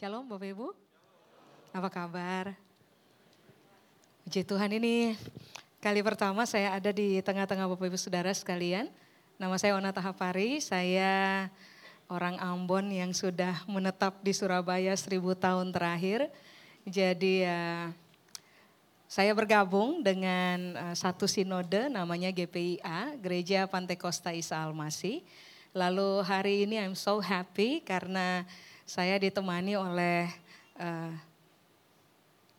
Shalom Bapak Ibu. Apa kabar? Puji Tuhan ini kali pertama saya ada di tengah-tengah Bapak Ibu Saudara sekalian. Nama saya Ona Tahapari, saya orang Ambon yang sudah menetap di Surabaya seribu tahun terakhir. Jadi ya, saya bergabung dengan uh, satu sinode namanya GPIA, Gereja Pantekosta Isa Almasih. Lalu hari ini I'm so happy karena saya ditemani oleh uh,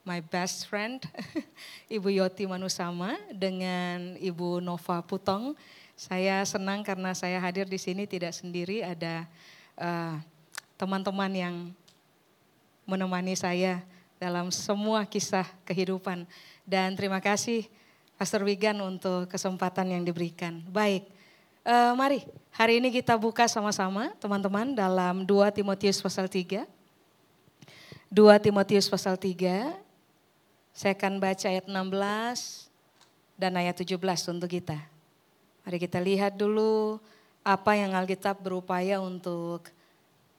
my best friend Ibu Yoti Manusama dengan Ibu Nova Putong. Saya senang karena saya hadir di sini tidak sendiri, ada teman-teman uh, yang menemani saya dalam semua kisah kehidupan. Dan terima kasih Pastor Wigan untuk kesempatan yang diberikan. Baik, uh, mari hari ini kita buka sama-sama teman-teman dalam 2 Timotius pasal 3. 2 Timotius pasal 3, saya akan baca ayat 16 dan ayat 17 untuk kita. Mari kita lihat dulu apa yang Alkitab berupaya untuk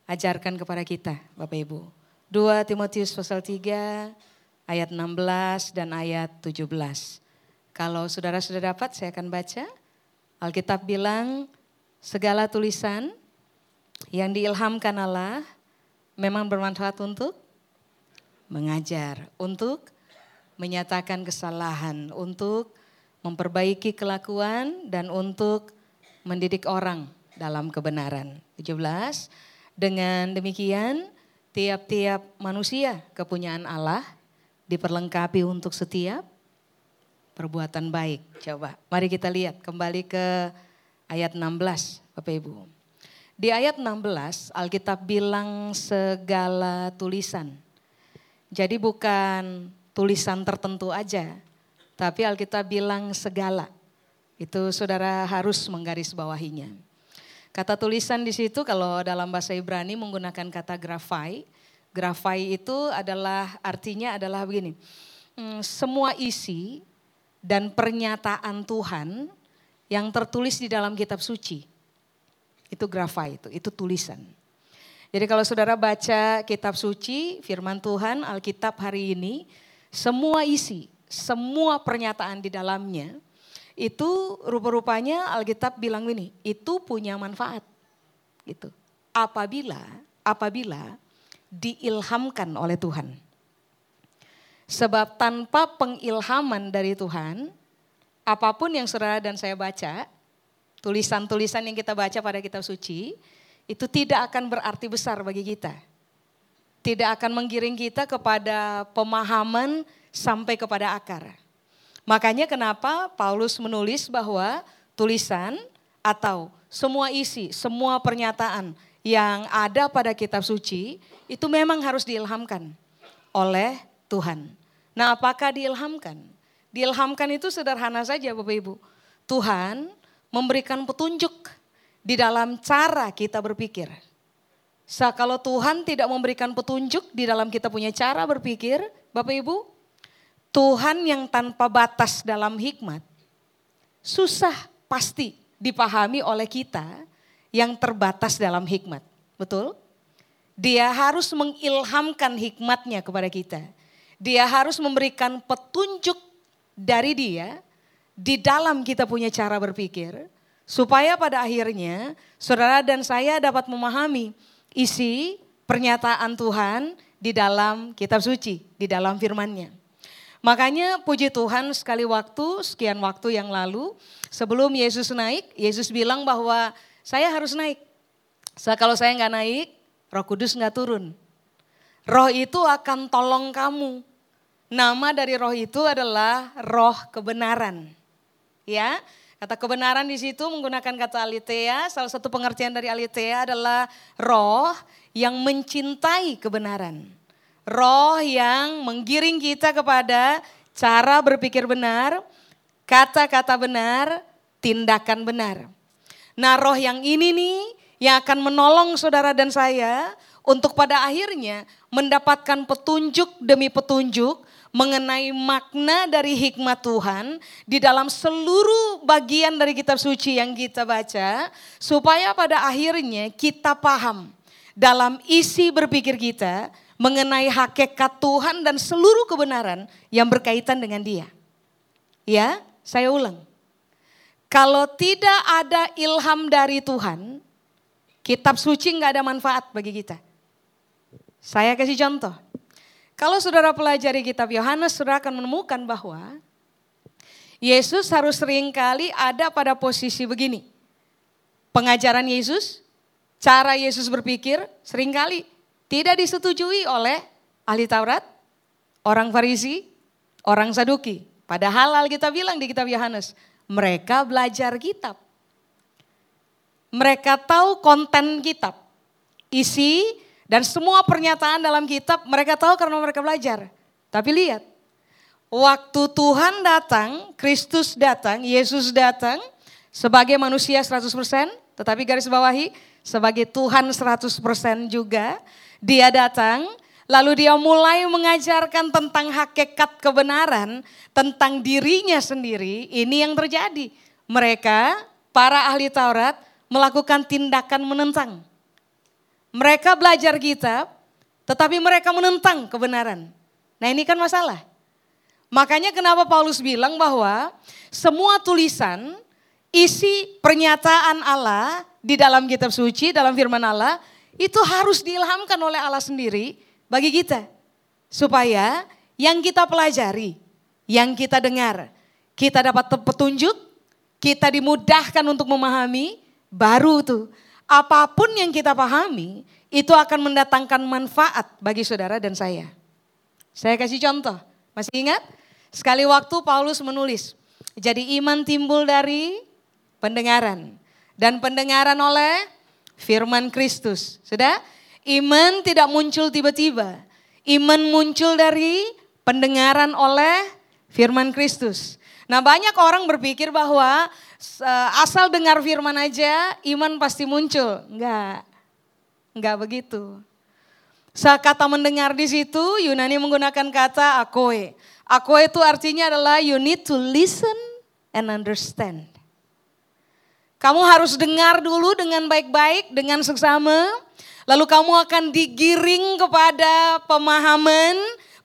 ajarkan kepada kita Bapak Ibu. 2 Timotius pasal 3 ayat 16 dan ayat 17. Kalau saudara sudah dapat saya akan baca. Alkitab bilang segala tulisan yang diilhamkan Allah memang bermanfaat untuk mengajar, untuk menyatakan kesalahan, untuk memperbaiki kelakuan dan untuk mendidik orang dalam kebenaran. 17. Dengan demikian tiap-tiap manusia kepunyaan Allah diperlengkapi untuk setiap perbuatan baik. Coba mari kita lihat kembali ke ayat 16 Bapak Ibu. Di ayat 16 Alkitab bilang segala tulisan. Jadi bukan tulisan tertentu aja, tapi Alkitab bilang segala. Itu saudara harus menggarisbawahinya. Kata tulisan di situ kalau dalam bahasa Ibrani menggunakan kata grafai. Grafai itu adalah artinya adalah begini. Hmm, semua isi dan pernyataan Tuhan yang tertulis di dalam kitab suci. Itu grafai itu, itu tulisan. Jadi kalau saudara baca kitab suci, firman Tuhan, Alkitab hari ini, semua isi semua pernyataan di dalamnya itu rupa-rupanya Alkitab bilang ini, itu punya manfaat. Gitu. Apabila apabila diilhamkan oleh Tuhan. Sebab tanpa pengilhaman dari Tuhan, apa pun yang saudara dan saya baca, tulisan-tulisan yang kita baca pada kitab suci, itu tidak akan berarti besar bagi kita. Tidak akan menggiring kita kepada pemahaman sampai kepada akar. Makanya kenapa Paulus menulis bahwa tulisan atau semua isi, semua pernyataan yang ada pada kitab suci itu memang harus diilhamkan oleh Tuhan. Nah apakah diilhamkan? Diilhamkan itu sederhana saja Bapak Ibu. Tuhan memberikan petunjuk di dalam cara kita berpikir. So, kalau Tuhan tidak memberikan petunjuk di dalam kita punya cara berpikir, Bapak Ibu, Tuhan yang tanpa batas dalam hikmat, susah pasti dipahami oleh kita yang terbatas dalam hikmat. Betul? Dia harus mengilhamkan hikmatnya kepada kita. Dia harus memberikan petunjuk dari dia di dalam kita punya cara berpikir. Supaya pada akhirnya saudara dan saya dapat memahami isi pernyataan Tuhan di dalam kitab suci, di dalam firmannya. Makanya puji Tuhan sekali waktu, sekian waktu yang lalu, sebelum Yesus naik, Yesus bilang bahwa saya harus naik. So, kalau saya nggak naik, roh kudus nggak turun. Roh itu akan tolong kamu. Nama dari roh itu adalah roh kebenaran. Ya, kata kebenaran di situ menggunakan kata alitea. Salah satu pengertian dari alitea adalah roh yang mencintai kebenaran. Roh yang menggiring kita kepada cara berpikir benar, kata-kata benar, tindakan benar. Nah roh yang ini nih yang akan menolong saudara dan saya untuk pada akhirnya mendapatkan petunjuk demi petunjuk mengenai makna dari hikmat Tuhan di dalam seluruh bagian dari kitab suci yang kita baca supaya pada akhirnya kita paham dalam isi berpikir kita mengenai hakikat Tuhan dan seluruh kebenaran yang berkaitan dengan dia. Ya, saya ulang. Kalau tidak ada ilham dari Tuhan, kitab suci nggak ada manfaat bagi kita. Saya kasih contoh. Kalau saudara pelajari kitab Yohanes, saudara akan menemukan bahwa Yesus harus sering kali ada pada posisi begini. Pengajaran Yesus, cara Yesus berpikir sering kali tidak disetujui oleh ahli Taurat, orang Farisi, orang Saduki. Padahal kita bilang di kitab Yohanes, mereka belajar kitab. Mereka tahu konten kitab, isi dan semua pernyataan dalam kitab mereka tahu karena mereka belajar. Tapi lihat, waktu Tuhan datang, Kristus datang, Yesus datang sebagai manusia 100%, tetapi garis bawahi sebagai Tuhan 100% juga, dia datang Lalu dia mulai mengajarkan tentang hakikat kebenaran, tentang dirinya sendiri. Ini yang terjadi. Mereka, para ahli Taurat, melakukan tindakan menentang. Mereka belajar kitab, tetapi mereka menentang kebenaran. Nah ini kan masalah. Makanya kenapa Paulus bilang bahwa semua tulisan, isi pernyataan Allah di dalam kitab suci, dalam firman Allah, itu harus diilhamkan oleh Allah sendiri bagi kita. Supaya yang kita pelajari, yang kita dengar, kita dapat petunjuk, kita dimudahkan untuk memahami, baru tuh apa pun yang kita pahami itu akan mendatangkan manfaat bagi saudara dan saya. Saya kasih contoh, masih ingat? Sekali waktu Paulus menulis, jadi iman timbul dari pendengaran. Dan pendengaran oleh firman Kristus. Sudah? Iman tidak muncul tiba-tiba. Iman muncul dari pendengaran oleh firman Kristus. Nah banyak orang berpikir bahwa asal dengar firman aja iman pasti muncul. Enggak, enggak begitu. Saat kata mendengar di situ Yunani menggunakan kata akoe. Akoe itu artinya adalah you need to listen and understand. Kamu harus dengar dulu dengan baik-baik, dengan seksama. Lalu kamu akan digiring kepada pemahaman,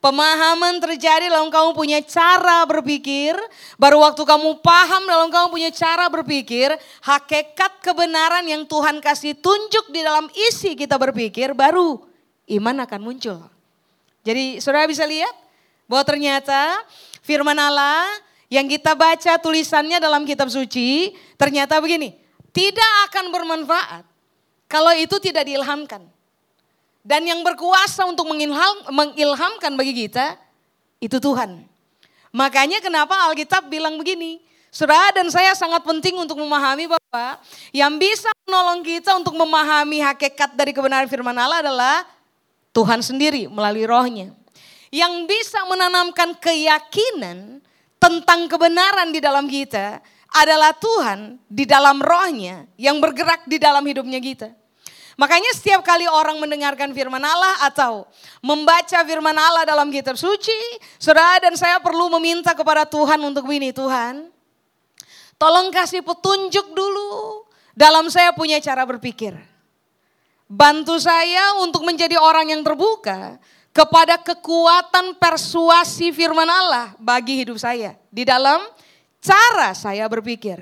pemahaman terjadi lalu kamu punya cara berpikir. Baru waktu kamu paham lalu kamu punya cara berpikir, hakikat kebenaran yang Tuhan kasih tunjuk di dalam isi kita berpikir, baru iman akan muncul. Jadi saudara bisa lihat bahwa ternyata firman Allah yang kita baca tulisannya dalam kitab suci, ternyata begini, tidak akan bermanfaat kalau itu tidak diilhamkan. Dan yang berkuasa untuk mengilham, mengilhamkan bagi kita, itu Tuhan. Makanya kenapa Alkitab bilang begini, Saudara dan saya sangat penting untuk memahami bahwa yang bisa menolong kita untuk memahami hakikat dari kebenaran firman Allah adalah Tuhan sendiri melalui rohnya. Yang bisa menanamkan keyakinan tentang kebenaran di dalam kita adalah Tuhan di dalam rohnya yang bergerak di dalam hidupnya kita. Makanya setiap kali orang mendengarkan firman Allah atau membaca firman Allah dalam kitab suci, saudara dan saya perlu meminta kepada Tuhan untuk ini, Tuhan, tolong kasih petunjuk dulu dalam saya punya cara berpikir. Bantu saya untuk menjadi orang yang terbuka kepada kekuatan persuasi firman Allah bagi hidup saya di dalam cara saya berpikir.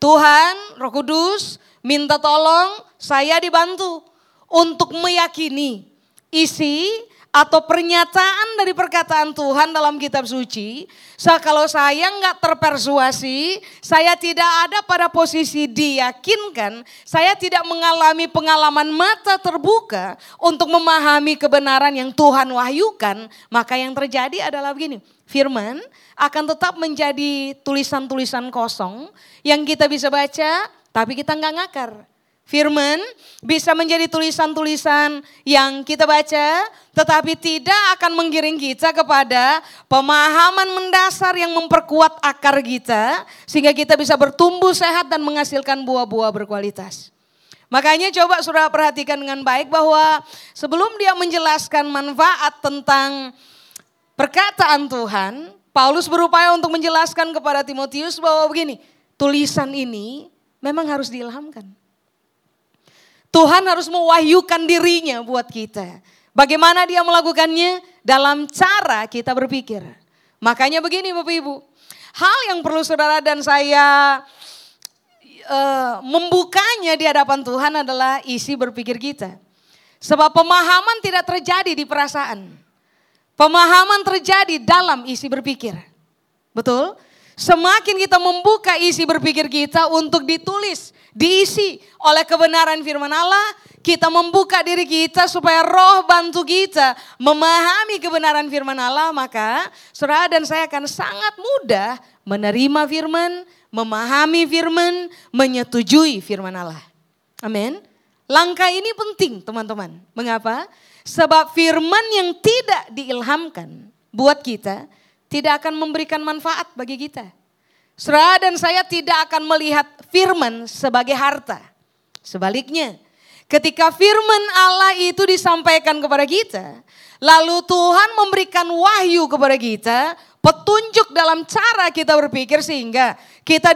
Tuhan, Roh Kudus, minta tolong saya dibantu untuk meyakini isi atau pernyataan dari perkataan Tuhan dalam kitab suci. So, kalau saya nggak terpersuasi, saya tidak ada pada posisi diyakinkan, saya tidak mengalami pengalaman mata terbuka untuk memahami kebenaran yang Tuhan wahyukan, maka yang terjadi adalah begini, firman akan tetap menjadi tulisan-tulisan kosong yang kita bisa baca, tapi kita nggak ngakar. Firman bisa menjadi tulisan-tulisan yang kita baca, tetapi tidak akan menggiring kita kepada pemahaman mendasar yang memperkuat akar kita, sehingga kita bisa bertumbuh sehat dan menghasilkan buah-buah berkualitas. Makanya coba saudara perhatikan dengan baik bahwa sebelum dia menjelaskan manfaat tentang perkataan Tuhan, Paulus berupaya untuk menjelaskan kepada Timotius bahwa begini, tulisan ini memang harus diilhamkan. Tuhan harus mewahyukan dirinya buat kita. Bagaimana dia melakukannya? Dalam cara kita berpikir. Makanya begini Bapak Ibu. Hal yang perlu saudara dan saya uh, membukanya di hadapan Tuhan adalah isi berpikir kita. Sebab pemahaman tidak terjadi di perasaan. Pemahaman terjadi dalam isi berpikir. Betul? Semakin kita membuka isi berpikir kita untuk ditulis, diisi oleh kebenaran firman Allah, kita membuka diri kita supaya roh bantu kita memahami kebenaran firman Allah, maka saudara dan saya akan sangat mudah menerima firman, memahami firman, menyetujui firman Allah. Amin. Langkah ini penting teman-teman. Mengapa? Sebab firman yang tidak diilhamkan buat kita, tidak akan memberikan manfaat bagi kita. Saudara dan saya tidak akan melihat firman sebagai harta. Sebaliknya, ketika firman Allah itu disampaikan kepada kita, lalu Tuhan memberikan wahyu kepada kita, petunjuk dalam cara kita berpikir sehingga kita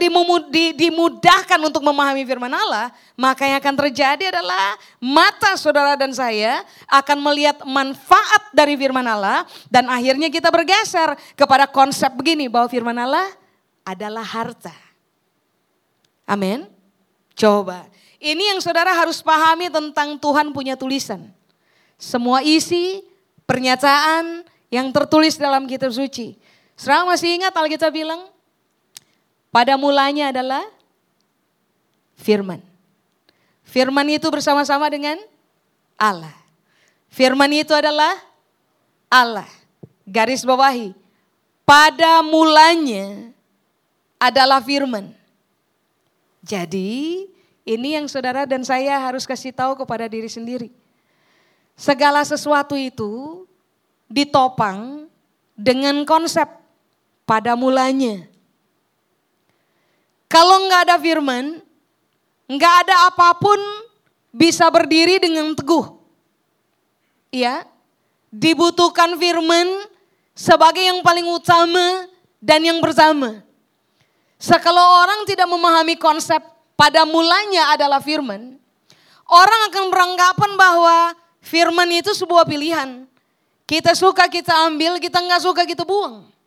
dimudahkan untuk memahami firman Allah, maka yang akan terjadi adalah mata saudara dan saya akan melihat manfaat dari firman Allah dan akhirnya kita bergeser kepada konsep begini bahwa firman Allah adalah harta. Amin. Coba. Ini yang saudara harus pahami tentang Tuhan punya tulisan. Semua isi, pernyataan yang tertulis dalam kitab suci. Serang masih ingat Alkitab bilang, pada mulanya adalah firman. Firman itu bersama-sama dengan Allah. Firman itu adalah Allah. Garis bawahi. Pada mulanya adalah firman. Jadi ini yang saudara dan saya harus kasih tahu kepada diri sendiri. Segala sesuatu itu ditopang dengan konsep pada mulanya. Kalau nggak ada firman, nggak ada apa pun bisa berdiri dengan teguh. Ya, dibutuhkan firman sebagai yang paling utama dan yang bersama. Sekalau orang tidak memahami konsep pada mulanya adalah firman, orang akan beranggapan bahwa firman itu sebuah pilihan. Kita suka kita ambil, kita nggak suka kita buang.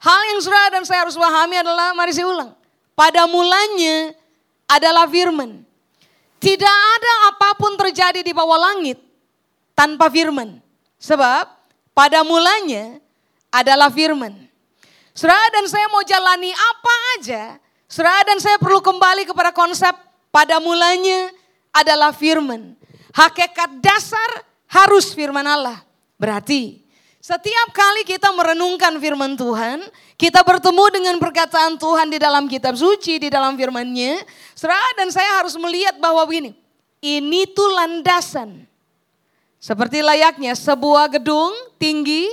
Hal yang surah dan saya harus pahami adalah, mari saya ulang pada mulanya adalah firman. Tidak ada apa pun terjadi di bawah langit tanpa firman. Sebab pada mulanya adalah firman. Surah dan saya mau jalani apa aja, surah dan saya perlu kembali kepada konsep pada mulanya adalah firman. Hakikat dasar harus firman Allah. Berarti setiap kali kita merenungkan firman Tuhan, kita bertemu dengan perkataan Tuhan di dalam kitab suci, di dalam firman-Nya, saudara dan saya harus melihat bahwa begini, ini tuh landasan. Seperti layaknya sebuah gedung tinggi,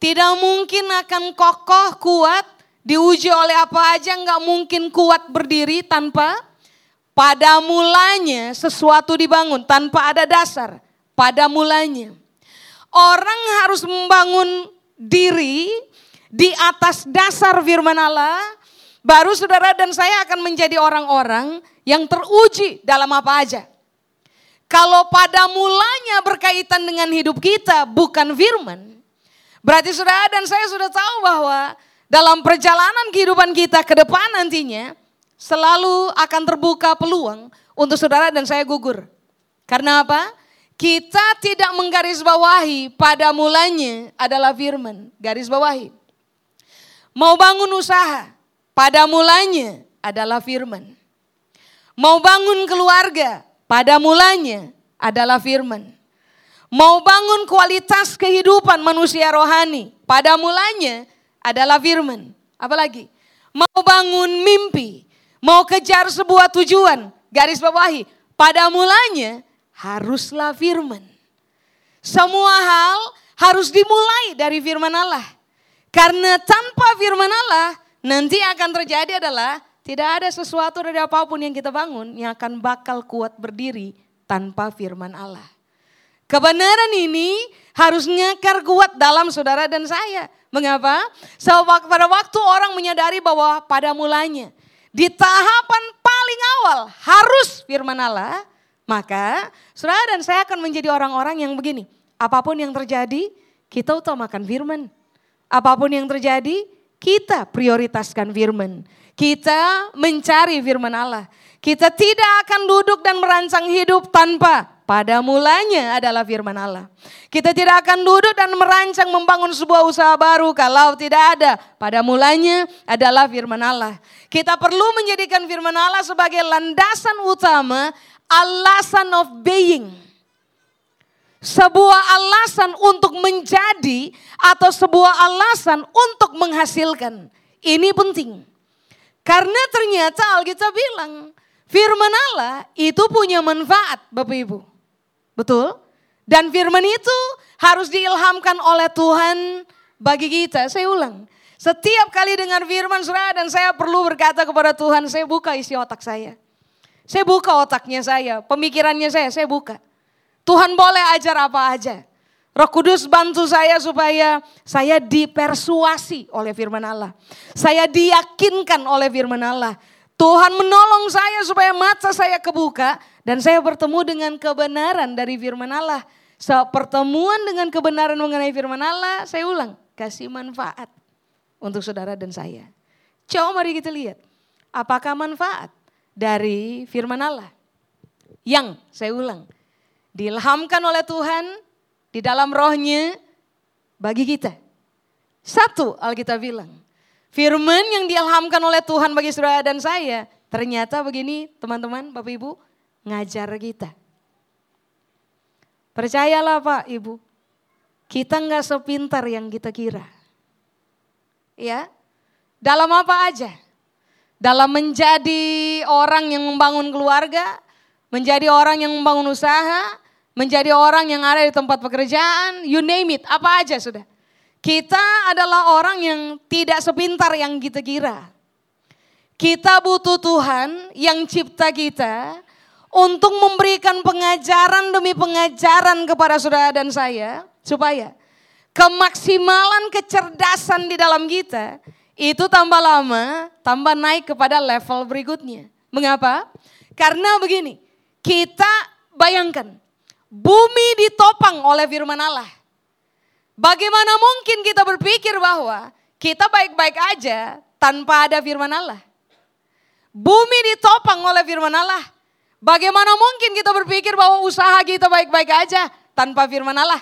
tidak mungkin akan kokoh, kuat, diuji oleh apa aja, nggak mungkin kuat berdiri tanpa pada mulanya sesuatu dibangun, tanpa ada dasar, pada mulanya. Orang harus membangun diri di atas dasar firman Allah. Baru saudara dan saya akan menjadi orang-orang yang teruji dalam apa aja. Kalau pada mulanya berkaitan dengan hidup kita bukan firman. Berarti saudara dan saya sudah tahu bahwa dalam perjalanan kehidupan kita ke depan nantinya selalu akan terbuka peluang untuk saudara dan saya gugur. Karena apa? Kita tidak menggarisbawahi pada mulanya adalah firman. Garis bawahi. Mau bangun usaha, pada mulanya adalah firman. Mau bangun keluarga, pada mulanya adalah firman. Mau bangun kualitas kehidupan manusia rohani, pada mulanya adalah firman. Apalagi? Mau bangun mimpi, mau kejar sebuah tujuan, garis bawahi, pada mulanya haruslah firman. Semua hal harus dimulai dari firman Allah. Karena tanpa firman Allah nanti akan terjadi adalah tidak ada sesuatu dari apa pun yang kita bangun yang akan bakal kuat berdiri tanpa firman Allah. Kebenaran ini harus ngakar kuat dalam saudara dan saya. Mengapa? Sebab pada waktu orang menyadari bahwa pada mulanya di tahapan paling awal harus firman Allah, maka saudara dan saya akan menjadi orang-orang yang begini. Apa pun yang terjadi, kita utamakan firman. Apa pun yang terjadi, kita prioritaskan firman. Kita mencari firman Allah. Kita tidak akan duduk dan merancang hidup tanpa pada mulanya adalah firman Allah. Kita tidak akan duduk dan merancang membangun sebuah usaha baru kalau tidak ada. Pada mulanya adalah firman Allah. Kita perlu menjadikan firman Allah sebagai landasan utama, alasan of being. Sebuah alasan untuk menjadi atau sebuah alasan untuk menghasilkan. Ini penting. Karena ternyata Alkitab bilang, firman Allah itu punya manfaat Bapak Ibu. Betul? Dan firman itu harus diilhamkan oleh Tuhan bagi kita. Saya ulang. Setiap kali dengar firman surah dan saya perlu berkata kepada Tuhan, saya buka isi otak saya. Saya buka otaknya saya, pemikirannya saya, saya buka. Tuhan boleh ajar apa aja. Roh Kudus bantu saya supaya saya dipersuasi oleh firman Allah. Saya diyakinkan oleh firman Allah. Tuhan menolong saya supaya mata saya kebuka dan saya bertemu dengan kebenaran dari firman Allah. So, pertemuan dengan kebenaran mengenai firman Allah, saya ulang, kasih manfaat untuk saudara dan saya. Coba mari kita lihat, apakah manfaat dari firman Allah? Yang, saya ulang, diilhamkan oleh Tuhan di dalam rohnya bagi kita. Satu Alkitab bilang, firman yang diilhamkan oleh Tuhan bagi saudara dan saya, ternyata begini teman-teman, Bapak Ibu, ngajar kita. Percayalah Pak Ibu, kita nggak sepintar yang kita kira. Ya, dalam apa aja? Dalam menjadi orang yang membangun keluarga, menjadi orang yang membangun usaha, menjadi orang yang ada di tempat pekerjaan, you name it, apa aja sudah. Kita adalah orang yang tidak sepintar yang kita kira. Kita butuh Tuhan yang cipta kita, untuk memberikan pengajaran demi pengajaran kepada saudara dan saya supaya kemaksimalan kecerdasan di dalam kita itu tambah lama tambah naik kepada level berikutnya. Mengapa? Karena begini, kita bayangkan bumi ditopang oleh firman Allah. Bagaimana mungkin kita berpikir bahwa kita baik-baik aja tanpa ada firman Allah? Bumi ditopang oleh firman Allah. Bagaimana mungkin kita berpikir bahwa usaha kita baik-baik aja tanpa firman Allah?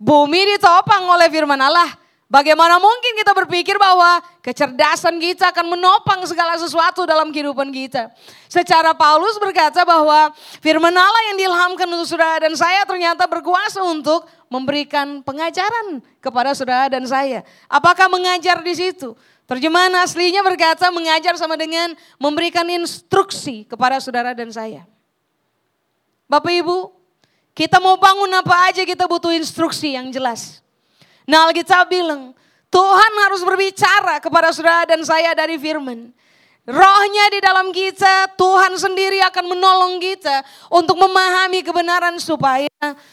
Bumi ditopang oleh firman Allah. Bagaimana mungkin kita berpikir bahwa kecerdasan kita akan menopang segala sesuatu dalam kehidupan kita. Secara Paulus berkata bahwa firman Allah yang diilhamkan untuk saudara dan saya ternyata berkuasa untuk memberikan pengajaran kepada saudara dan saya. Apakah mengajar di situ? Terjemahan aslinya berkata mengajar sama dengan memberikan instruksi kepada saudara dan saya. Bapak Ibu, kita mau bangun apa aja kita butuh instruksi yang jelas. Nah Alkitab bilang, Tuhan harus berbicara kepada saudara dan saya dari firman. Rohnya di dalam kita, Tuhan sendiri akan menolong kita untuk memahami kebenaran supaya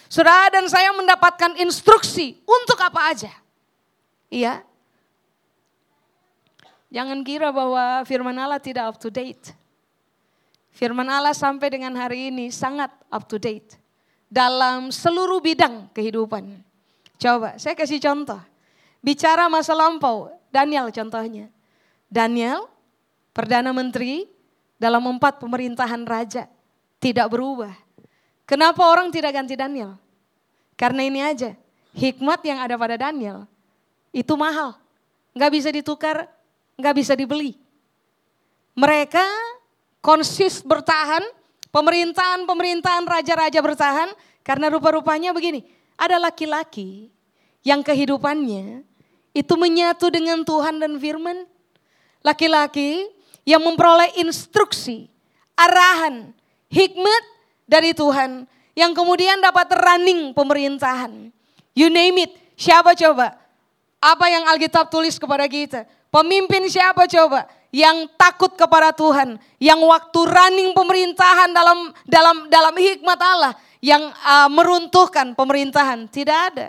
saudara dan saya mendapatkan instruksi untuk apa aja. Iya, Jangan kira bahwa firman Allah tidak up to date. Firman Allah sampai dengan hari ini sangat up to date. Dalam seluruh bidang kehidupan. Coba saya kasih contoh. Bicara masa lampau, Daniel contohnya. Daniel, Perdana Menteri dalam empat pemerintahan raja. Tidak berubah. Kenapa orang tidak ganti Daniel? Karena ini aja, hikmat yang ada pada Daniel itu mahal. Nggak bisa ditukar nggak bisa dibeli. Mereka konsis bertahan, pemerintahan-pemerintahan raja-raja bertahan karena rupa-rupanya begini, ada laki-laki yang kehidupannya itu menyatu dengan Tuhan dan firman. Laki-laki yang memperoleh instruksi, arahan, hikmat dari Tuhan yang kemudian dapat running pemerintahan. You name it, siapa coba? Apa yang Alkitab tulis kepada kita? Pemimpin siapa coba? Yang takut kepada Tuhan, yang waktu running pemerintahan dalam dalam dalam hikmat Allah, yang uh, meruntuhkan pemerintahan, tidak ada.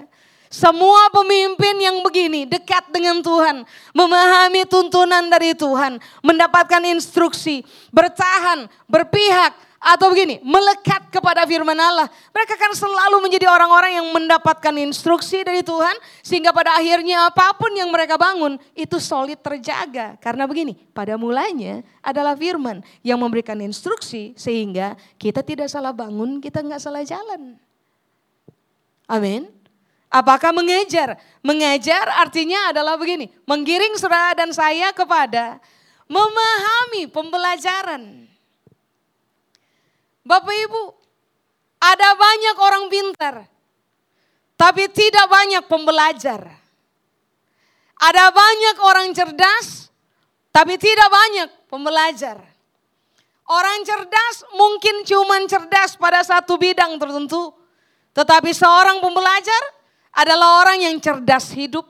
Semua pemimpin yang begini dekat dengan Tuhan, memahami tuntunan dari Tuhan, mendapatkan instruksi, bertahan, berpihak, Atau begini, melekat kepada firman Allah. Mereka kan selalu menjadi orang-orang yang mendapatkan instruksi dari Tuhan. Sehingga pada akhirnya apa pun yang mereka bangun itu solid terjaga. Karena begini, pada mulanya adalah firman yang memberikan instruksi. Sehingga kita tidak salah bangun, kita nggak salah jalan. Amin. Apakah mengejar? Mengejar artinya adalah begini, menggiring saudara dan saya kepada memahami pembelajaran. Bapak Ibu, ada banyak orang pintar, tapi tidak banyak pembelajar. Ada banyak orang cerdas, tapi tidak banyak pembelajar. Orang cerdas mungkin cuma cerdas pada satu bidang tertentu, tetapi seorang pembelajar adalah orang yang cerdas hidup.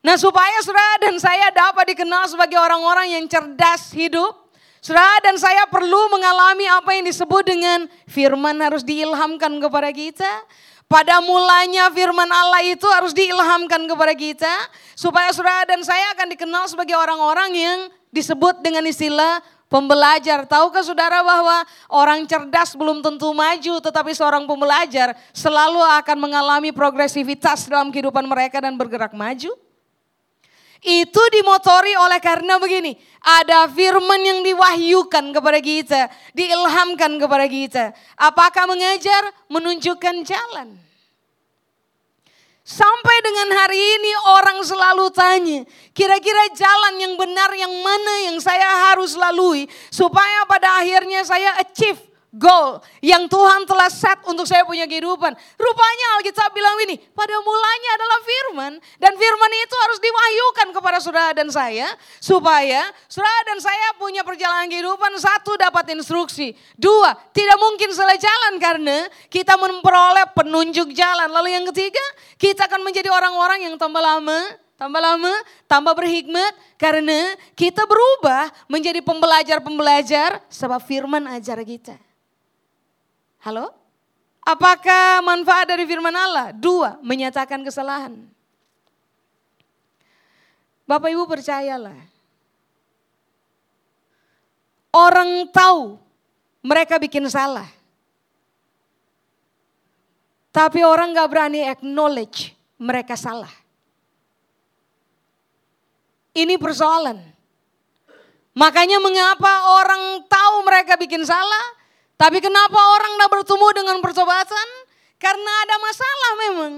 Nah supaya saudara dan saya dapat dikenal sebagai orang-orang yang cerdas hidup, Saudara dan saya perlu mengalami apa yang disebut dengan firman harus diilhamkan kepada kita. Pada mulanya firman Allah itu harus diilhamkan kepada kita. Supaya saudara dan saya akan dikenal sebagai orang-orang yang disebut dengan istilah pembelajar. Tahukah saudara bahwa orang cerdas belum tentu maju tetapi seorang pembelajar selalu akan mengalami progresivitas dalam kehidupan mereka dan bergerak maju? Itu dimotori oleh karena begini, ada firman yang diwahyukan kepada kita, diilhamkan kepada kita. Apakah mengajar? Menunjukkan jalan. Sampai dengan hari ini orang selalu tanya, kira-kira jalan yang benar yang mana yang saya harus lalui supaya pada akhirnya saya achieve goal yang Tuhan telah set untuk saya punya kehidupan. Rupanya Alkitab bilang ini, pada mulanya adalah firman dan firman itu harus diwahyukan kepada saudara dan saya supaya saudara dan saya punya perjalanan kehidupan satu dapat instruksi, dua tidak mungkin salah jalan karena kita memperoleh penunjuk jalan. Lalu yang ketiga, kita akan menjadi orang-orang yang tambah lama tambah lama, tambah berhikmat karena kita berubah menjadi pembelajar-pembelajar sebab firman ajar kita. Halo? Apakah manfaat dari firman Allah? Dua, menyatakan kesalahan. Bapak Ibu percayalah. Orang tahu mereka bikin salah. Tapi orang gak berani acknowledge mereka salah. Ini persoalan. Makanya mengapa orang tahu mereka bikin salah, tapi kenapa orang tidak bertemu dengan pertobatan? Karena ada masalah memang.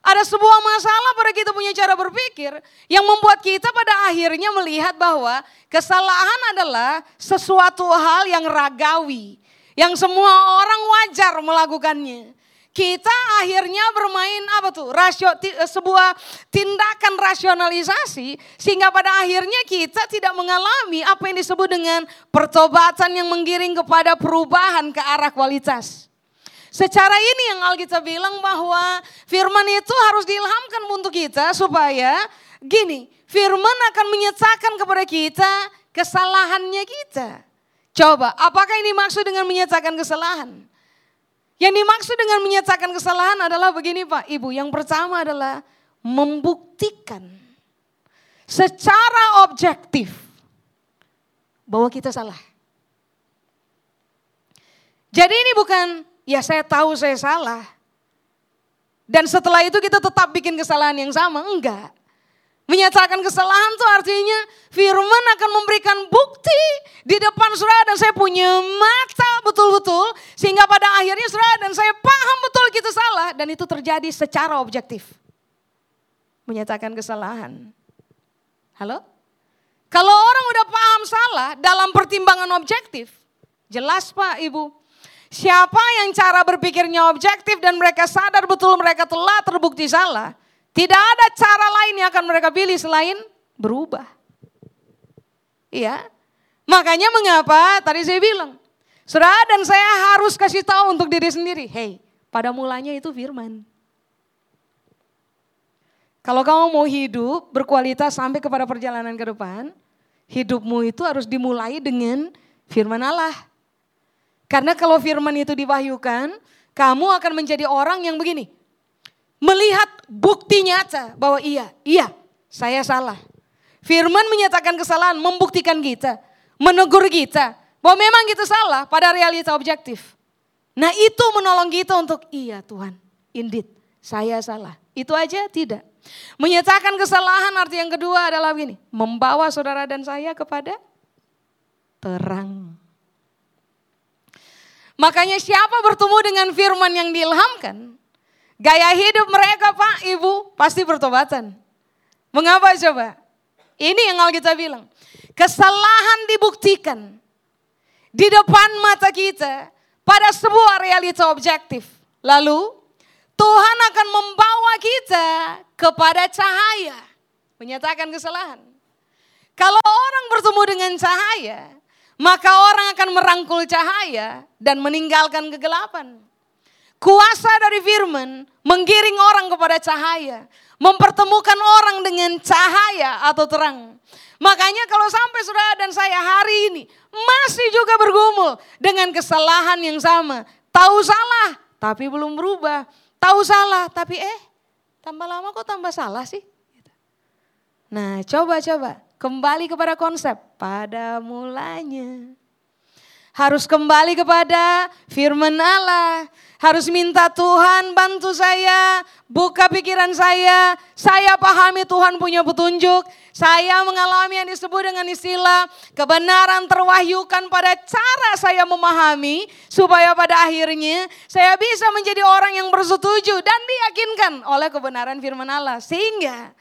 Ada sebuah masalah pada kita punya cara berpikir yang membuat kita pada akhirnya melihat bahwa kesalahan adalah sesuatu hal yang ragawi. Yang semua orang wajar melakukannya kita akhirnya bermain apa tuh rasio eh, sebuah tindakan rasionalisasi sehingga pada akhirnya kita tidak mengalami apa yang disebut dengan pertobatan yang menggiring kepada perubahan ke arah kualitas. Secara ini yang Alkitab bilang bahwa firman itu harus diilhamkan untuk kita supaya gini, firman akan menyatakan kepada kita kesalahannya kita. Coba, apakah ini maksud dengan menyatakan kesalahan? Yang dimaksud dengan menyatakan kesalahan adalah begini Pak Ibu. Yang pertama adalah membuktikan secara objektif bahwa kita salah. Jadi ini bukan ya saya tahu saya salah. Dan setelah itu kita tetap bikin kesalahan yang sama. Enggak. Menyatakan kesalahan itu artinya firman akan memberikan bukti di depan saudara dan saya punya mata betul-betul. Sehingga pada akhirnya saudara dan saya paham betul kita salah dan itu terjadi secara objektif. Menyatakan kesalahan. Halo? Kalau orang udah paham salah dalam pertimbangan objektif, jelas Pak Ibu, siapa yang cara berpikirnya objektif dan mereka sadar betul mereka telah terbukti salah, tidak ada cara lain yang akan mereka pilih selain berubah. Iya. Makanya mengapa tadi saya bilang, Saudara dan saya harus kasih tahu untuk diri sendiri, hey, pada mulanya itu firman. Kalau kamu mau hidup berkualitas sampai kepada perjalanan ke depan, hidupmu itu harus dimulai dengan firman Allah. Karena kalau firman itu diwahyukan, kamu akan menjadi orang yang begini, melihat bukti nyata bahwa iya, iya, saya salah. Firman menyatakan kesalahan, membuktikan kita, menegur kita. Bahwa memang kita salah pada realita objektif. Nah itu menolong kita untuk iya Tuhan, indeed saya salah. Itu aja tidak. Menyatakan kesalahan arti yang kedua adalah begini. Membawa saudara dan saya kepada terang. Makanya siapa bertemu dengan firman yang diilhamkan, gaya hidup mereka Pak Ibu pasti bertobatan. Mengapa coba? Ini yang Alkitab bilang. Kesalahan dibuktikan di depan mata kita pada sebuah realita objektif. Lalu Tuhan akan membawa kita kepada cahaya. Menyatakan kesalahan. Kalau orang bertemu dengan cahaya, maka orang akan merangkul cahaya dan meninggalkan kegelapan. Kuasa dari firman menggiring orang kepada cahaya, mempertemukan orang dengan cahaya atau terang. Makanya kalau sampai saudara dan saya hari ini masih juga bergumul dengan kesalahan yang sama. Tahu salah tapi belum berubah. Tahu salah tapi eh tambah lama kok tambah salah sih. Nah coba-coba kembali kepada konsep pada mulanya. Harus kembali kepada firman Allah. Harus minta Tuhan bantu saya, buka pikiran saya. Saya pahami Tuhan punya petunjuk. Saya mengalami yang disebut dengan istilah kebenaran terwahyukan pada cara saya memahami. Supaya pada akhirnya saya bisa menjadi orang yang bersetuju dan diyakinkan oleh kebenaran firman Allah. Sehingga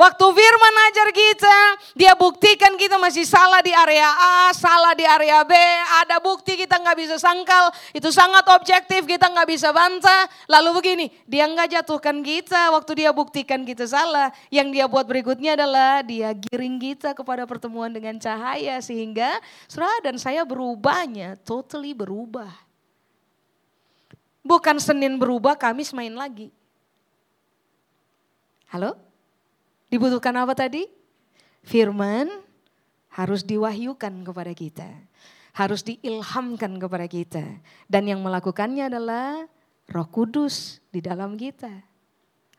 Waktu firman ajar kita, dia buktikan kita masih salah di area A, salah di area B, ada bukti kita nggak bisa sangkal, itu sangat objektif, kita nggak bisa bantah. Lalu begini, dia nggak jatuhkan kita waktu dia buktikan kita salah. Yang dia buat berikutnya adalah dia giring kita kepada pertemuan dengan cahaya sehingga surah dan saya berubahnya, totally berubah. Bukan Senin berubah, Kamis main lagi. Halo? Dibutuhkan apa tadi? Firman harus diwahyukan kepada kita. Harus diilhamkan kepada kita. Dan yang melakukannya adalah roh kudus di dalam kita.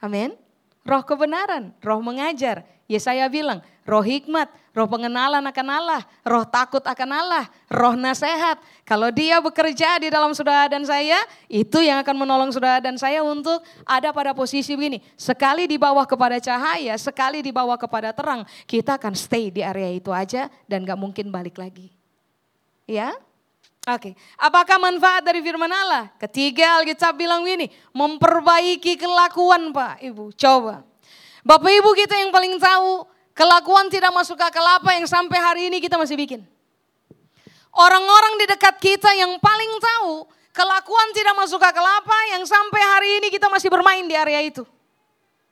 Amin. Roh kebenaran, roh mengajar. Yesaya bilang, roh hikmat, roh pengenalan akan Allah, roh takut akan Allah, roh nasihat. Kalau dia bekerja di dalam saudara dan saya, itu yang akan menolong saudara dan saya untuk ada pada posisi begini. Sekali dibawa kepada cahaya, sekali dibawa kepada terang, kita akan stay di area itu aja dan gak mungkin balik lagi. Ya, Oke, okay. apakah manfaat dari firman Allah? Ketiga Alkitab bilang ini, memperbaiki kelakuan Pak Ibu. Coba. Bapak Ibu kita yang paling tahu, kelakuan tidak masuk akal apa yang sampai hari ini kita masih bikin. Orang-orang di dekat kita yang paling tahu, kelakuan tidak masuk akal apa yang sampai hari ini kita masih bermain di area itu.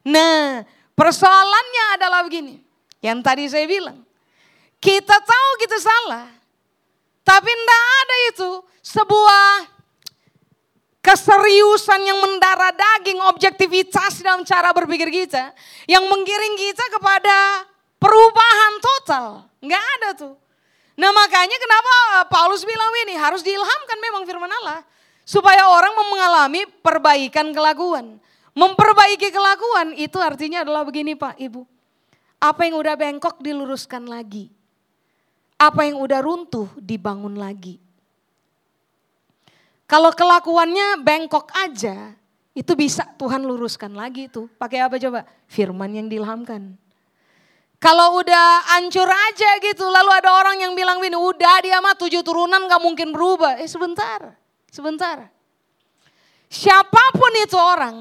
Nah, persoalannya adalah begini. Yang tadi saya bilang, kita tahu kita salah, tapi tidak ada itu sebuah keseriusan yang mendarah daging, objektivitas dalam cara berpikir kita. Yang menggiring kita kepada perubahan total. Nggak ada tuh. Nah makanya kenapa Paulus bilang ini harus diilhamkan memang firman Allah. Supaya orang mengalami perbaikan kelakuan. Memperbaiki kelakuan itu artinya adalah begini Pak Ibu. Apa yang udah bengkok diluruskan lagi. Apa yang udah runtuh dibangun lagi. Kalau kelakuannya bengkok aja, itu bisa Tuhan luruskan lagi itu. Pakai apa coba? Firman yang dilhamkan. Kalau udah ancur aja gitu, lalu ada orang yang bilang ini, udah dia mah tujuh turunan gak mungkin berubah. Eh sebentar, sebentar. Siapa pun itu orang,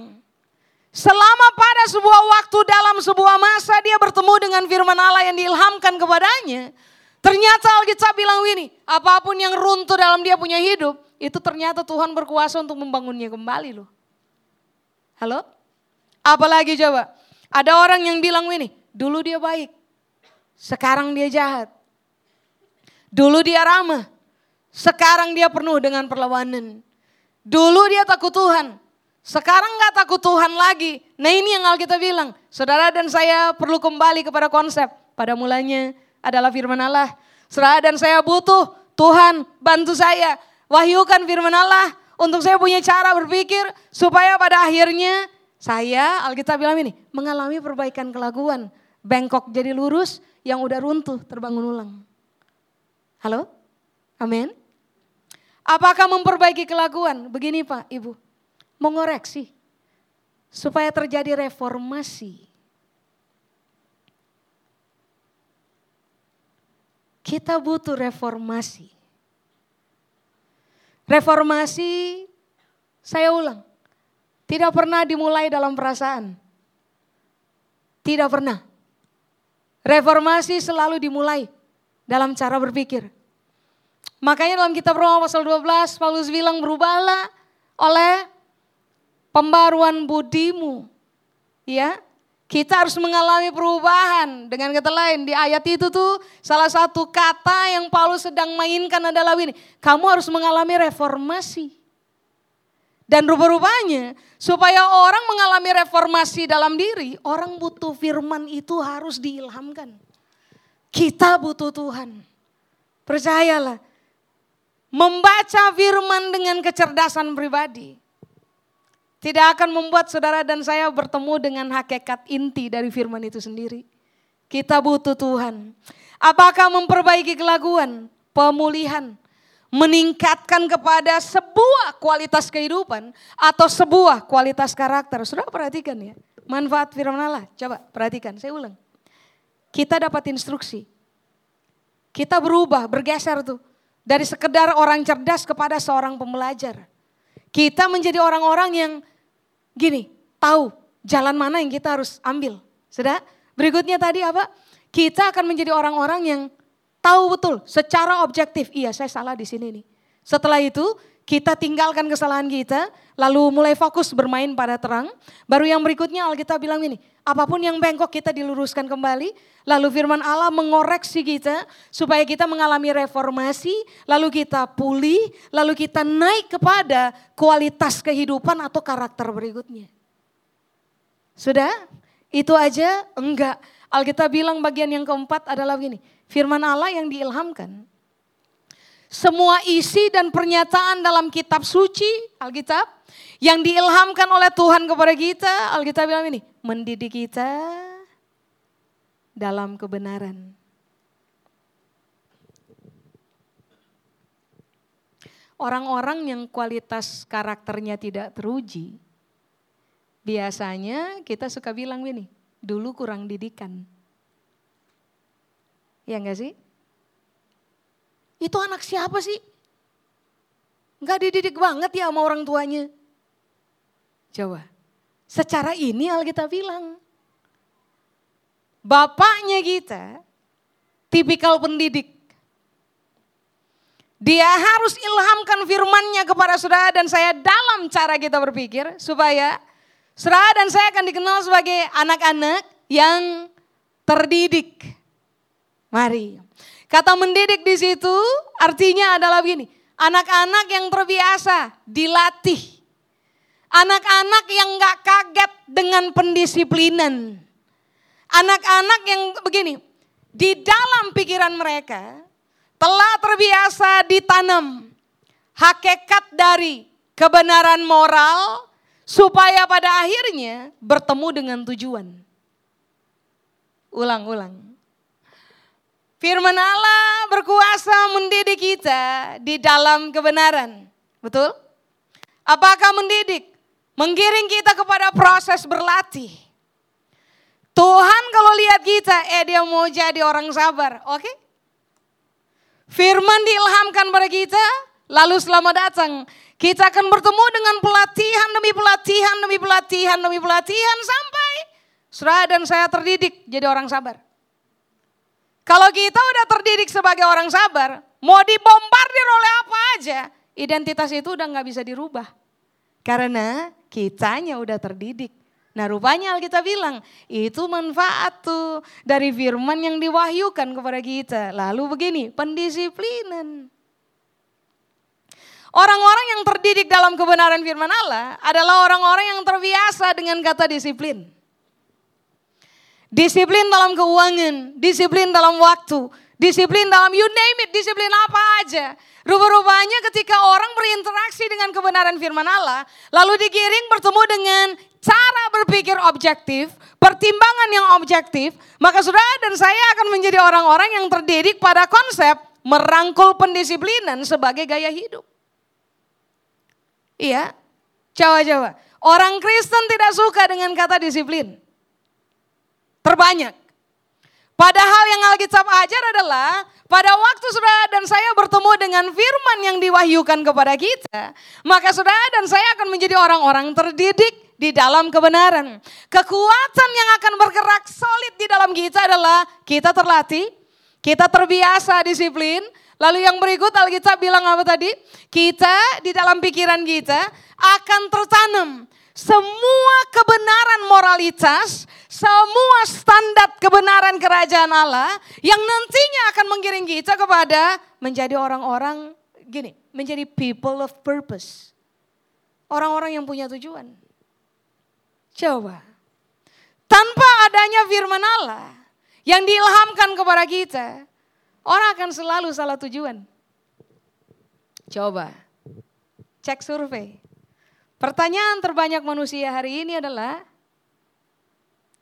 selama pada sebuah waktu dalam sebuah masa dia bertemu dengan firman Allah yang diilhamkan kepadanya, Ternyata Alkitab bilang ini, apa pun yang runtuh dalam dia punya hidup, itu ternyata Tuhan berkuasa untuk membangunnya kembali loh. Halo? Apalagi coba, ada orang yang bilang ini, dulu dia baik, sekarang dia jahat. Dulu dia ramah, sekarang dia penuh dengan perlawanan. Dulu dia takut Tuhan, sekarang gak takut Tuhan lagi. Nah ini yang Alkitab bilang, saudara dan saya perlu kembali kepada konsep. Pada mulanya adalah firman Allah. Saudara dan saya butuh Tuhan bantu saya. Wahyukan firman Allah untuk saya punya cara berpikir supaya pada akhirnya saya Alkitab bilang ini mengalami perbaikan kelakuan. Bengkok jadi lurus, yang udah runtuh terbangun ulang. Halo? Amin. Apakah memperbaiki kelakuan? Begini Pak, Ibu. Mengoreksi. Supaya terjadi reformasi. Kita butuh reformasi. Reformasi, saya ulang, tidak pernah dimulai dalam perasaan. Tidak pernah. Reformasi selalu dimulai dalam cara berpikir. Makanya dalam kitab Roma pasal 12 Paulus bilang berubahlah oleh pembaruan budimu. Ya, kita harus mengalami perubahan. Dengan kata lain di ayat itu tuh salah satu kata yang Paulus sedang mainkan adalah ini. Kamu harus mengalami reformasi. Dan rupa-rupanya supaya orang mengalami reformasi dalam diri, orang butuh firman itu harus diilhamkan. Kita butuh Tuhan. Percayalah, Membaca firman dengan kecerdasan pribadi tidak akan membuat saudara dan saya bertemu dengan hakikat inti dari firman itu sendiri. Kita butuh Tuhan. Apakah memperbaiki kelakuan, pemulihan, meningkatkan kepada sebuah kualitas kehidupan atau sebuah kualitas karakter. Saudara perhatikan ya, manfaat firman Allah. Coba perhatikan, saya ulang. Kita dapat instruksi. Kita berubah, bergeser tuh dari sekedar orang cerdas kepada seorang pembelajar. Kita menjadi orang-orang yang gini, tahu jalan mana yang kita harus ambil. Sudah? Berikutnya tadi apa? Kita akan menjadi orang-orang yang tahu betul secara objektif, iya saya salah di sini nih. Setelah itu kita tinggalkan kesalahan kita, lalu mulai fokus bermain pada terang. Baru yang berikutnya Alkitab bilang ini, apa pun yang bengkok kita diluruskan kembali. Lalu firman Allah mengoreksi kita supaya kita mengalami reformasi, lalu kita pulih, lalu kita naik kepada kualitas kehidupan atau karakter berikutnya. Sudah? Itu aja? Enggak. Alkitab bilang bagian yang keempat adalah begini, firman Allah yang diilhamkan semua isi dan pernyataan dalam kitab suci, Alkitab, yang diilhamkan oleh Tuhan kepada kita, Alkitab bilang ini, mendidik kita dalam kebenaran. Orang-orang yang kualitas karakternya tidak teruji, biasanya kita suka bilang ini, dulu kurang didikan. Ya enggak sih? Itu anak siapa sih? Enggak dididik banget ya sama orang tuanya. Coba. Secara ini Alkitab bilang. Bapaknya kita tipikal pendidik. Dia harus ilhamkan firmannya kepada saudara dan saya dalam cara kita berpikir supaya saudara dan saya akan dikenal sebagai anak-anak yang terdidik. Mari. Kata mendidik di situ artinya adalah begini. Anak-anak yang terbiasa dilatih. Anak-anak yang gak kaget dengan pendisiplinan. Anak-anak yang begini, di dalam pikiran mereka telah terbiasa ditanam hakikat dari kebenaran moral supaya pada akhirnya bertemu dengan tujuan. Ulang-ulang. Firman Allah berkuasa mendidik kita di dalam kebenaran. Betul? Apakah mendidik? Menggiring kita kepada proses berlatih. Tuhan kalau lihat kita, eh dia mau jadi orang sabar. Oke? Okay? Firman diilhamkan pada kita, lalu selamat datang. Kita akan bertemu dengan pelatihan demi pelatihan demi pelatihan demi pelatihan sampai saudara dan saya terdidik jadi orang sabar. Kalau kita udah terdidik sebagai orang sabar, mau dibombardir oleh apa aja, identitas itu udah nggak bisa dirubah. Karena kitanya udah terdidik. Nah rupanya Alkitab bilang, itu manfaat tuh dari firman yang diwahyukan kepada kita. Lalu begini, pendisiplinan. Orang-orang yang terdidik dalam kebenaran firman Allah adalah orang-orang yang terbiasa dengan kata disiplin. Disiplin dalam keuangan, disiplin dalam waktu, disiplin dalam you name it, disiplin apa aja. Rupa-rupanya ketika orang berinteraksi dengan kebenaran firman Allah, lalu digiring bertemu dengan cara berpikir objektif, pertimbangan yang objektif, maka saudara dan saya akan menjadi orang-orang yang terdidik pada konsep merangkul pendisiplinan sebagai gaya hidup. Iya, coba-coba. Orang Kristen tidak suka dengan kata disiplin. Terbanyak. Padahal yang Alkitab ajar adalah pada waktu saudara dan saya bertemu dengan firman yang diwahyukan kepada kita, maka saudara dan saya akan menjadi orang-orang terdidik di dalam kebenaran. Kekuatan yang akan bergerak solid di dalam kita adalah kita terlatih, kita terbiasa disiplin. Lalu yang berikut Alkitab bilang apa tadi? Kita di dalam pikiran kita akan tertanam semua kebenaran moralitas, semua standar kebenaran kerajaan Allah yang nantinya akan mengiring kita kepada menjadi orang-orang gini, menjadi people of purpose. Orang-orang yang punya tujuan. Coba. Tanpa adanya firman Allah yang diilhamkan kepada kita, orang akan selalu salah tujuan. Coba. Cek survei. Pertanyaan terbanyak manusia hari ini adalah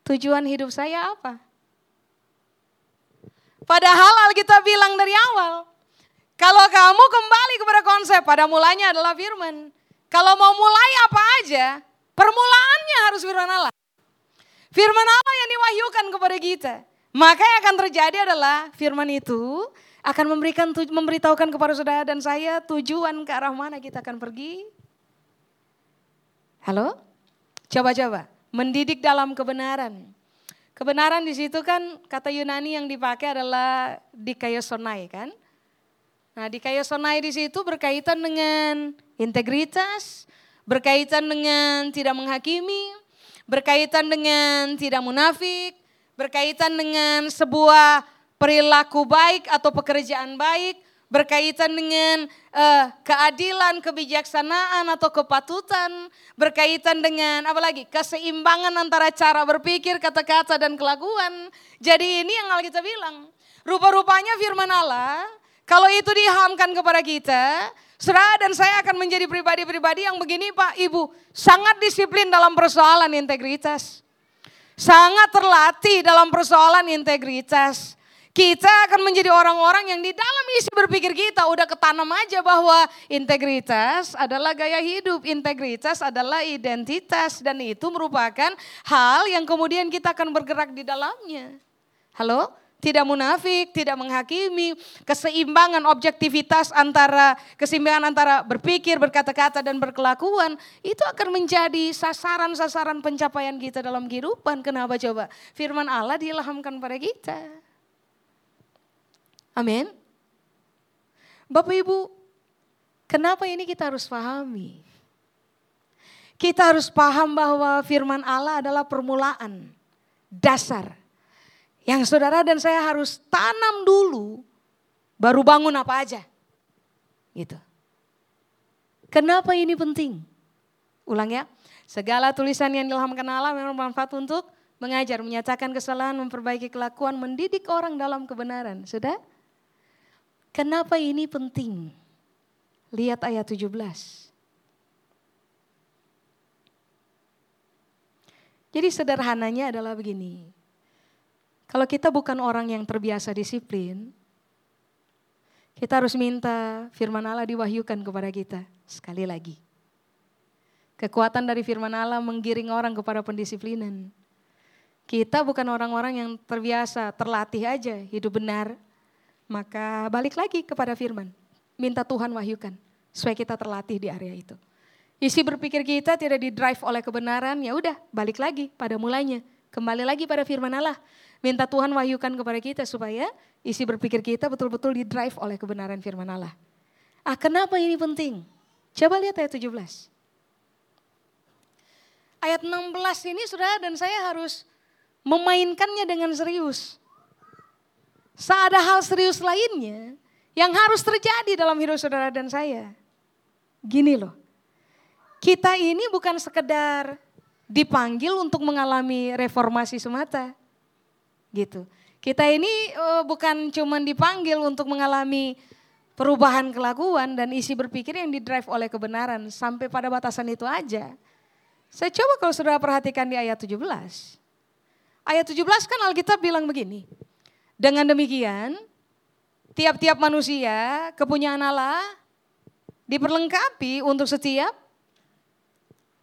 tujuan hidup saya apa? Padahal Alkitab bilang dari awal, kalau kamu kembali kepada konsep pada mulanya adalah firman. Kalau mau mulai apa aja, Permulaannya harus firman Allah. Firman Allah yang diwahyukan kepada kita. Maka yang akan terjadi adalah firman itu akan memberikan memberitahukan kepada saudara dan saya tujuan ke arah mana kita akan pergi. Halo? Coba-coba, mendidik dalam kebenaran. Kebenaran di situ kan kata Yunani yang dipakai adalah dikaiosonai kan. Nah dikaiosonai di situ berkaitan dengan integritas, berkaitan dengan tidak menghakimi, berkaitan dengan tidak munafik, berkaitan dengan sebuah perilaku baik atau pekerjaan baik, berkaitan dengan uh, keadilan, kebijaksanaan atau kepatutan, berkaitan dengan apa lagi? keseimbangan antara cara berpikir, kata-kata dan kelakuan. Jadi ini yang Alkitab bilang. Rupa-rupanya firman Allah kalau itu dihamkan kepada kita, Saudara dan saya akan menjadi pribadi-pribadi yang begini Pak Ibu, sangat disiplin dalam persoalan integritas. Sangat terlatih dalam persoalan integritas. Kita akan menjadi orang-orang yang di dalam isi berpikir kita udah ketanam aja bahwa integritas adalah gaya hidup, integritas adalah identitas dan itu merupakan hal yang kemudian kita akan bergerak di dalamnya. Halo? tidak munafik, tidak menghakimi, keseimbangan objektivitas antara keseimbangan antara berpikir, berkata-kata dan berkelakuan itu akan menjadi sasaran-sasaran pencapaian kita dalam kehidupan. Kenapa coba? Firman Allah diilhamkan pada kita. Amin. Bapak Ibu, kenapa ini kita harus pahami? Kita harus paham bahwa firman Allah adalah permulaan, dasar yang saudara dan saya harus tanam dulu, baru bangun apa aja. Gitu. Kenapa ini penting? Ulang ya. Segala tulisan yang diilhamkan Allah memang bermanfaat untuk mengajar, menyatakan kesalahan, memperbaiki kelakuan, mendidik orang dalam kebenaran. Sudah? Kenapa ini penting? Lihat ayat 17. Jadi sederhananya adalah begini. Kalau kita bukan orang yang terbiasa disiplin, kita harus minta firman Allah diwahyukan kepada kita sekali lagi. Kekuatan dari firman Allah menggiring orang kepada pendisiplinan. Kita bukan orang-orang yang terbiasa, terlatih aja hidup benar. Maka balik lagi kepada firman. Minta Tuhan wahyukan supaya kita terlatih di area itu. Isi berpikir kita tidak di drive oleh kebenaran, ya udah balik lagi pada mulanya. Kembali lagi pada firman Allah. Minta Tuhan wahyukan kepada kita supaya isi berpikir kita betul-betul di drive oleh kebenaran firman Allah. Ah kenapa ini penting? Coba lihat ayat 17. Ayat 16 ini saudara dan saya harus memainkannya dengan serius. Seada hal serius lainnya yang harus terjadi dalam hidup saudara dan saya. Gini loh, kita ini bukan sekedar dipanggil untuk mengalami reformasi semata gitu. Kita ini uh, bukan cuma dipanggil untuk mengalami perubahan kelakuan dan isi berpikir yang didrive oleh kebenaran sampai pada batasan itu aja. Saya coba kalau saudara perhatikan di ayat 17. Ayat 17 kan Alkitab bilang begini. Dengan demikian, tiap-tiap manusia, kepunyaan Allah diperlengkapi untuk setiap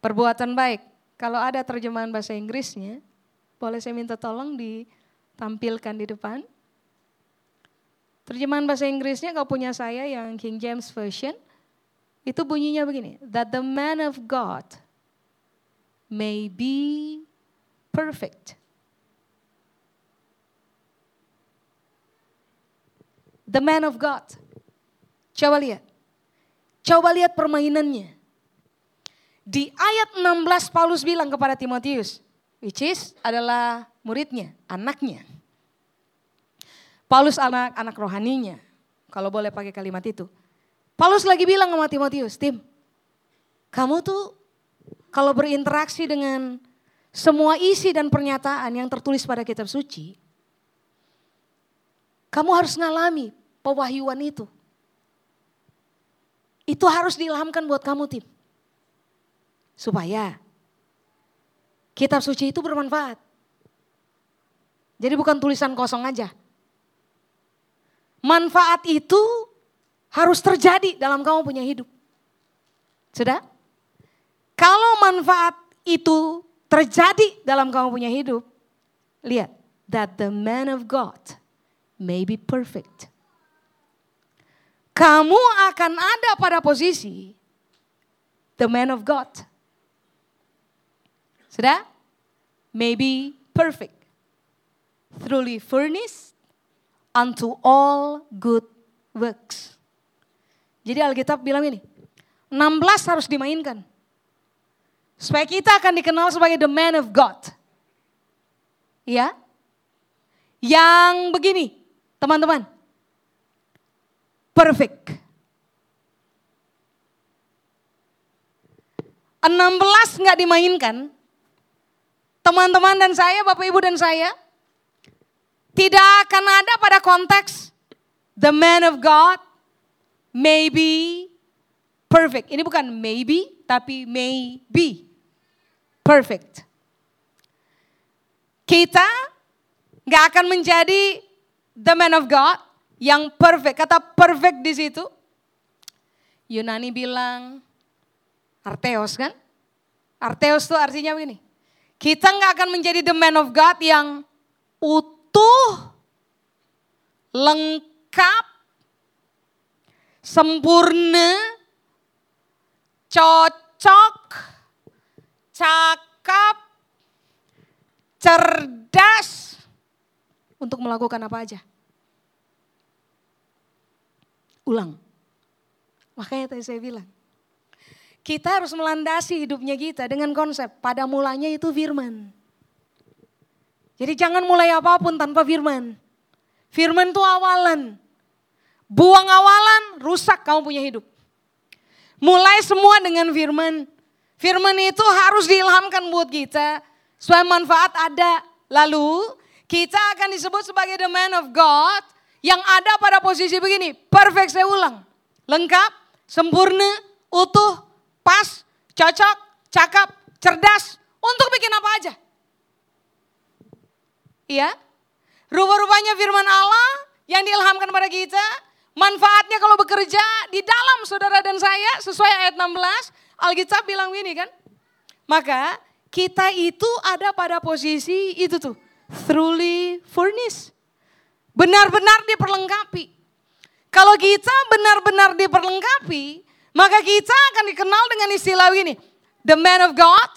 perbuatan baik. Kalau ada terjemahan bahasa Inggrisnya, boleh saya minta tolong ditampilkan di depan. Terjemahan bahasa Inggrisnya kalau punya saya yang King James Version, itu bunyinya begini, that the man of God may be perfect. The man of God. Coba lihat. Coba lihat permainannya. Di ayat 16 Paulus bilang kepada Timotius, which is adalah muridnya, anaknya. Paulus anak anak rohaninya, kalau boleh pakai kalimat itu. Paulus lagi bilang sama Timotius, Tim, kamu tuh kalau berinteraksi dengan semua isi dan pernyataan yang tertulis pada kitab suci, kamu harus ngalami pewahyuan itu. Itu harus diilhamkan buat kamu, Tim. Supaya kitab suci itu bermanfaat. Jadi bukan tulisan kosong aja. Manfaat itu harus terjadi dalam kamu punya hidup. Sudah? Kalau manfaat itu terjadi dalam kamu punya hidup, lihat, that the man of God may be perfect. Kamu akan ada pada posisi the man of God sudah? Maybe perfect. Truly furnished unto all good works. Jadi Alkitab bilang ini, 16 harus dimainkan. Supaya kita akan dikenal sebagai the man of God. Ya. Yang begini, teman-teman. Perfect. 16 nggak dimainkan, teman-teman dan saya, Bapak Ibu dan saya, tidak akan ada pada konteks the man of God may be perfect. Ini bukan maybe, tapi may be perfect. Kita nggak akan menjadi the man of God yang perfect. Kata perfect di situ. Yunani bilang arteos kan? Arteos itu artinya begini. Kita nggak akan menjadi the man of God yang utuh, lengkap, sempurna, cocok, cakap, cerdas untuk melakukan apa aja. Ulang. Makanya tadi saya bilang, kita harus melandasi hidupnya kita dengan konsep pada mulanya itu firman. Jadi jangan mulai apa pun tanpa firman. Firman itu awalan. Buang awalan, rusak kamu punya hidup. Mulai semua dengan firman. Firman itu harus diilhamkan buat kita. Supaya manfaat ada. Lalu kita akan disebut sebagai the man of God. Yang ada pada posisi begini. Perfect saya ulang. Lengkap, sempurna, utuh, pas, cocok, cakap, cerdas untuk bikin apa aja. Iya? Rupa-rupanya firman Allah yang diilhamkan pada kita, manfaatnya kalau bekerja di dalam saudara dan saya sesuai ayat 16, Alkitab bilang ini kan. Maka kita itu ada pada posisi itu tuh, truly furnished. Benar-benar diperlengkapi. Kalau kita benar-benar diperlengkapi, maka kita akan dikenal dengan istilah ini. The man of God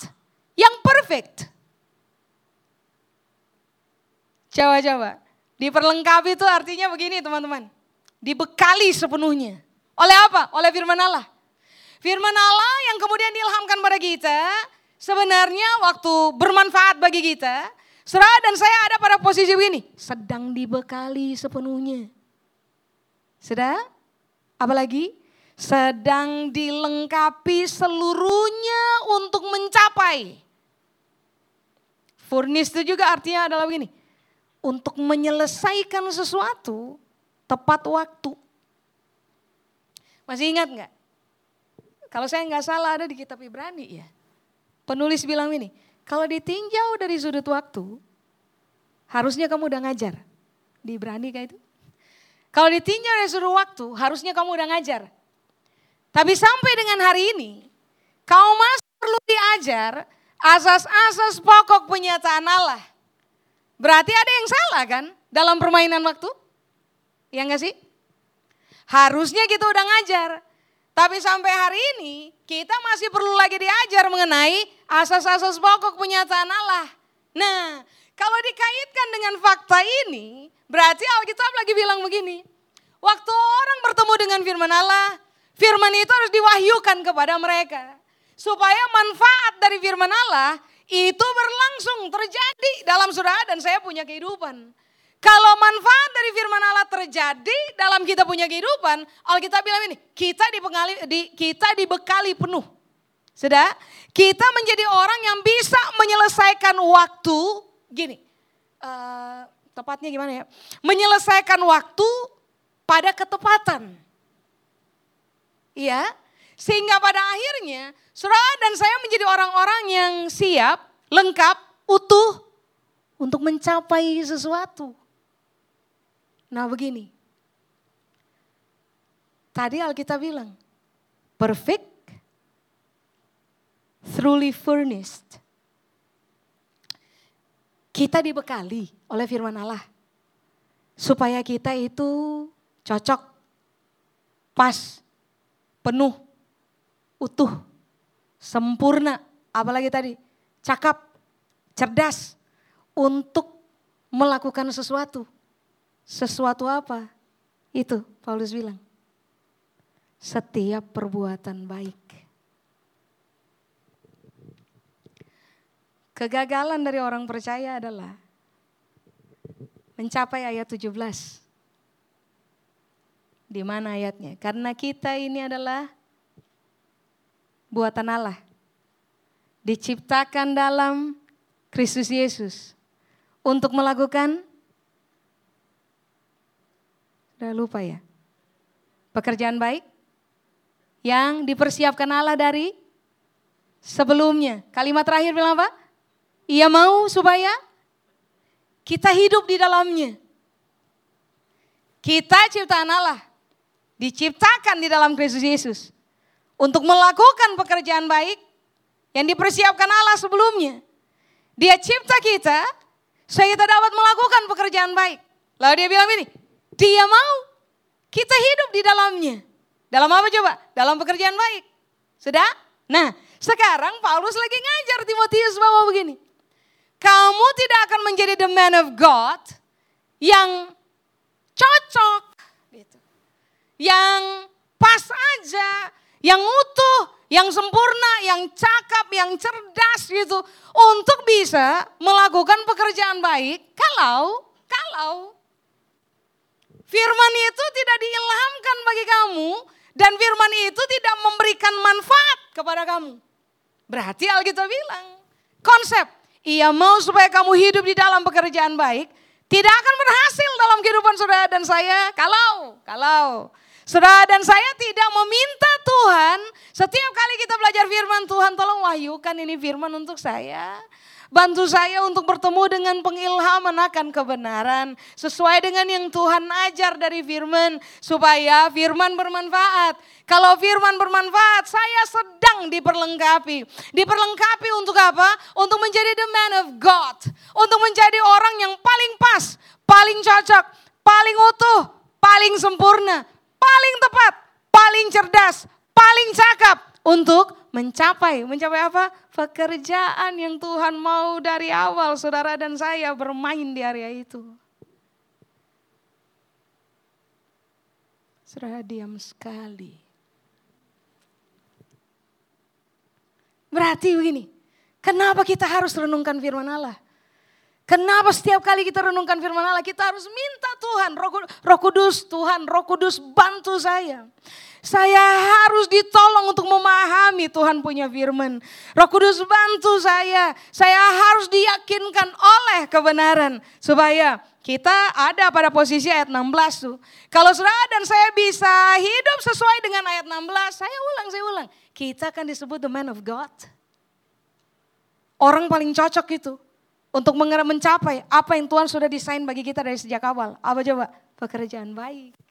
yang perfect. Coba-coba. Diperlengkapi itu artinya begini teman-teman. Dibekali sepenuhnya. Oleh apa? Oleh firman Allah. Firman Allah yang kemudian diilhamkan pada kita. Sebenarnya waktu bermanfaat bagi kita. Serah dan saya ada pada posisi begini. Sedang dibekali sepenuhnya. Sudah? Apalagi? sedang dilengkapi seluruhnya untuk mencapai. Furnis itu juga artinya adalah begini, untuk menyelesaikan sesuatu tepat waktu. Masih ingat nggak? Kalau saya nggak salah ada di kitab Ibrani ya. Penulis bilang ini, kalau ditinjau dari sudut waktu, harusnya kamu udah ngajar. Di Ibrani kayak itu. Kalau ditinjau dari seluruh waktu, harusnya kamu udah ngajar. Tapi sampai dengan hari ini, kau masih perlu diajar asas-asas pokok penyataan Allah. Berarti ada yang salah kan dalam permainan waktu? Ya enggak sih? Harusnya kita udah ngajar. Tapi sampai hari ini kita masih perlu lagi diajar mengenai asas-asas pokok penyataan Allah. Nah, kalau dikaitkan dengan fakta ini, berarti Alkitab lagi bilang begini. Waktu orang bertemu dengan firman Allah, firman itu harus diwahyukan kepada mereka. Supaya manfaat dari firman Allah itu berlangsung terjadi dalam saudara dan saya punya kehidupan. Kalau manfaat dari firman Allah terjadi dalam kita punya kehidupan, Alkitab bilang ini, kita di, kita dibekali penuh. Sudah, kita menjadi orang yang bisa menyelesaikan waktu, gini, uh, tepatnya gimana ya? Menyelesaikan waktu pada ketepatan. Iya, sehingga pada akhirnya saudara dan saya menjadi orang-orang yang siap, lengkap, utuh untuk mencapai sesuatu. Nah begini. Tadi Alkitab bilang, perfect, truly furnished. Kita dibekali oleh firman Allah. Supaya kita itu cocok, pas, penuh, utuh, sempurna. Apalagi tadi, cakap, cerdas untuk melakukan sesuatu. Sesuatu apa? Itu Paulus bilang. Setiap perbuatan baik. Kegagalan dari orang percaya adalah mencapai ayat 17. Di mana ayatnya? Karena kita ini adalah buatan Allah. Diciptakan dalam Kristus Yesus untuk melakukan Udah lupa ya? Pekerjaan baik yang dipersiapkan Allah dari sebelumnya. Kalimat terakhir bilang apa? Ia mau supaya kita hidup di dalamnya. Kita ciptaan Allah. Diciptakan di dalam Kristus Yesus. Untuk melakukan pekerjaan baik yang dipersiapkan Allah sebelumnya. Dia cipta kita supaya kita dapat melakukan pekerjaan baik. Lalu dia bilang ini, dia mau kita hidup di dalamnya. Dalam apa coba? Dalam pekerjaan baik. Sudah? Nah, sekarang Paulus lagi ngajar Timotius bahwa begini. Kamu tidak akan menjadi the man of God yang cocok. Gitu. Yang pas aja, yang utuh, yang sempurna, yang cakap, yang cerdas gitu. Untuk bisa melakukan pekerjaan baik kalau, kalau Firman itu tidak diilhamkan bagi kamu dan firman itu tidak memberikan manfaat kepada kamu. Berarti Alkitab bilang, konsep ia mau supaya kamu hidup di dalam pekerjaan baik, tidak akan berhasil dalam kehidupan saudara dan saya kalau, kalau saudara dan saya tidak meminta Tuhan, setiap kali kita belajar firman Tuhan, tolong wahyukan ini firman untuk saya. Bantu saya untuk bertemu dengan pengilhaman akan kebenaran. Sesuai dengan yang Tuhan ajar dari firman. Supaya firman bermanfaat. Kalau firman bermanfaat, saya sedang diperlengkapi. Diperlengkapi untuk apa? Untuk menjadi the man of God. Untuk menjadi orang yang paling pas, paling cocok, paling utuh, paling sempurna, paling tepat, paling cerdas, paling cakap untuk mencapai, mencapai apa? Pekerjaan yang Tuhan mau dari awal saudara dan saya bermain di area itu. Saudara diam sekali. Berarti begini, kenapa kita harus renungkan firman Allah? Kenapa setiap kali kita renungkan firman Allah, kita harus minta Tuhan, roh kudus, Tuhan, roh kudus bantu saya. Saya harus ditolong untuk memahami Tuhan punya firman. Roh Kudus bantu saya. Saya harus diyakinkan oleh kebenaran. Supaya kita ada pada posisi ayat 16 tuh. Kalau saudara dan saya bisa hidup sesuai dengan ayat 16. Saya ulang, saya ulang. Kita akan disebut the man of God. Orang paling cocok itu. Untuk mencapai apa yang Tuhan sudah desain bagi kita dari sejak awal. Apa coba? Pekerjaan baik.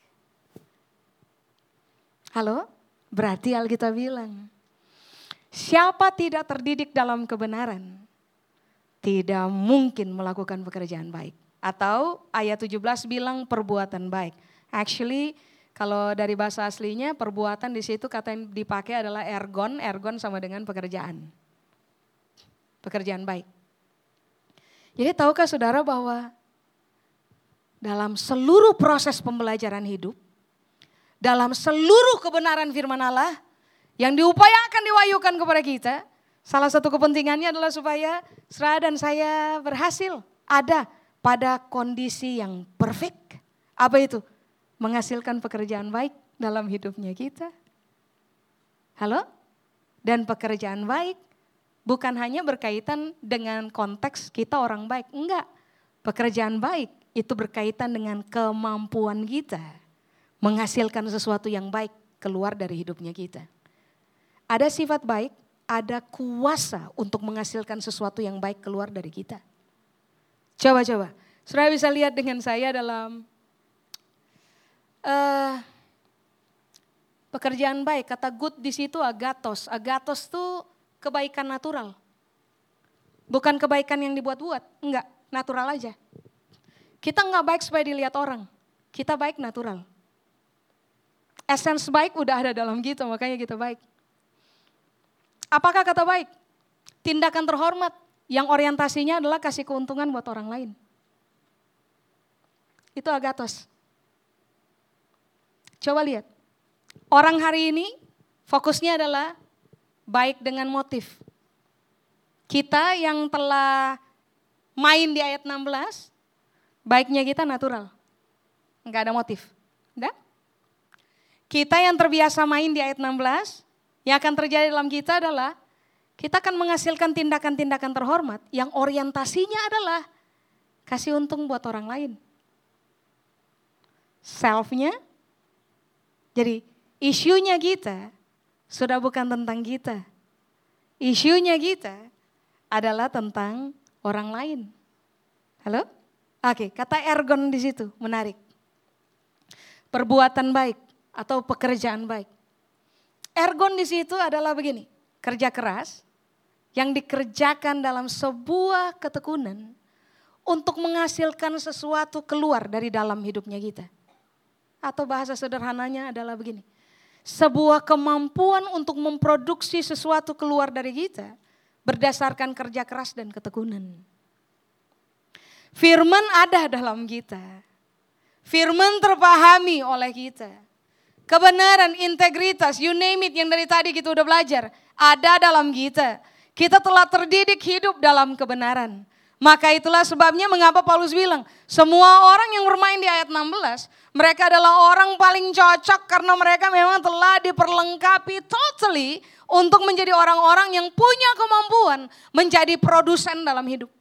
Halo? Berarti Alkitab bilang, siapa tidak terdidik dalam kebenaran, tidak mungkin melakukan pekerjaan baik. Atau ayat 17 bilang perbuatan baik. Actually kalau dari bahasa aslinya perbuatan di situ kata yang dipakai adalah ergon, ergon sama dengan pekerjaan. Pekerjaan baik. Jadi tahukah saudara bahwa dalam seluruh proses pembelajaran hidup, dalam seluruh kebenaran firman Allah yang diupayakan diwayukan kepada kita, salah satu kepentingannya adalah supaya Serah dan saya berhasil ada pada kondisi yang perfect. Apa itu? Menghasilkan pekerjaan baik dalam hidupnya kita. Halo? Dan pekerjaan baik bukan hanya berkaitan dengan konteks kita orang baik. Enggak. Pekerjaan baik itu berkaitan dengan kemampuan kita menghasilkan sesuatu yang baik keluar dari hidupnya kita. Ada sifat baik ada kuasa untuk menghasilkan sesuatu yang baik keluar dari kita. Coba-coba, saudara bisa lihat dengan saya dalam uh, pekerjaan baik. Kata good di situ agatos. Agatos itu kebaikan natural. Bukan kebaikan yang dibuat-buat, enggak, natural aja. Kita enggak baik supaya dilihat orang, kita baik natural. Essence baik udah ada dalam kita, makanya kita baik. Apakah kata baik? Tindakan terhormat yang orientasinya adalah kasih keuntungan buat orang lain. Itu agatos. Coba lihat. Orang hari ini fokusnya adalah baik dengan motif. Kita yang telah main di ayat 16, baiknya kita natural. Enggak ada motif. Enggak? Kita yang terbiasa main di ayat 16, yang akan terjadi dalam kita adalah kita akan menghasilkan tindakan-tindakan terhormat yang orientasinya adalah kasih untung buat orang lain. Selfnya, jadi isunya kita sudah bukan tentang kita. Isunya kita adalah tentang orang lain. Halo? Oke, kata ergon di situ menarik. Perbuatan baik atau pekerjaan baik. Ergon di situ adalah begini, kerja keras yang dikerjakan dalam sebuah ketekunan untuk menghasilkan sesuatu keluar dari dalam hidupnya kita. Atau bahasa sederhananya adalah begini, sebuah kemampuan untuk memproduksi sesuatu keluar dari kita berdasarkan kerja keras dan ketekunan. Firman ada dalam kita. Firman terpahami oleh kita kebenaran, integritas, you name it yang dari tadi kita udah belajar, ada dalam kita. Kita telah terdidik hidup dalam kebenaran. Maka itulah sebabnya mengapa Paulus bilang, semua orang yang bermain di ayat 16, mereka adalah orang paling cocok karena mereka memang telah diperlengkapi totally untuk menjadi orang-orang yang punya kemampuan menjadi produsen dalam hidup.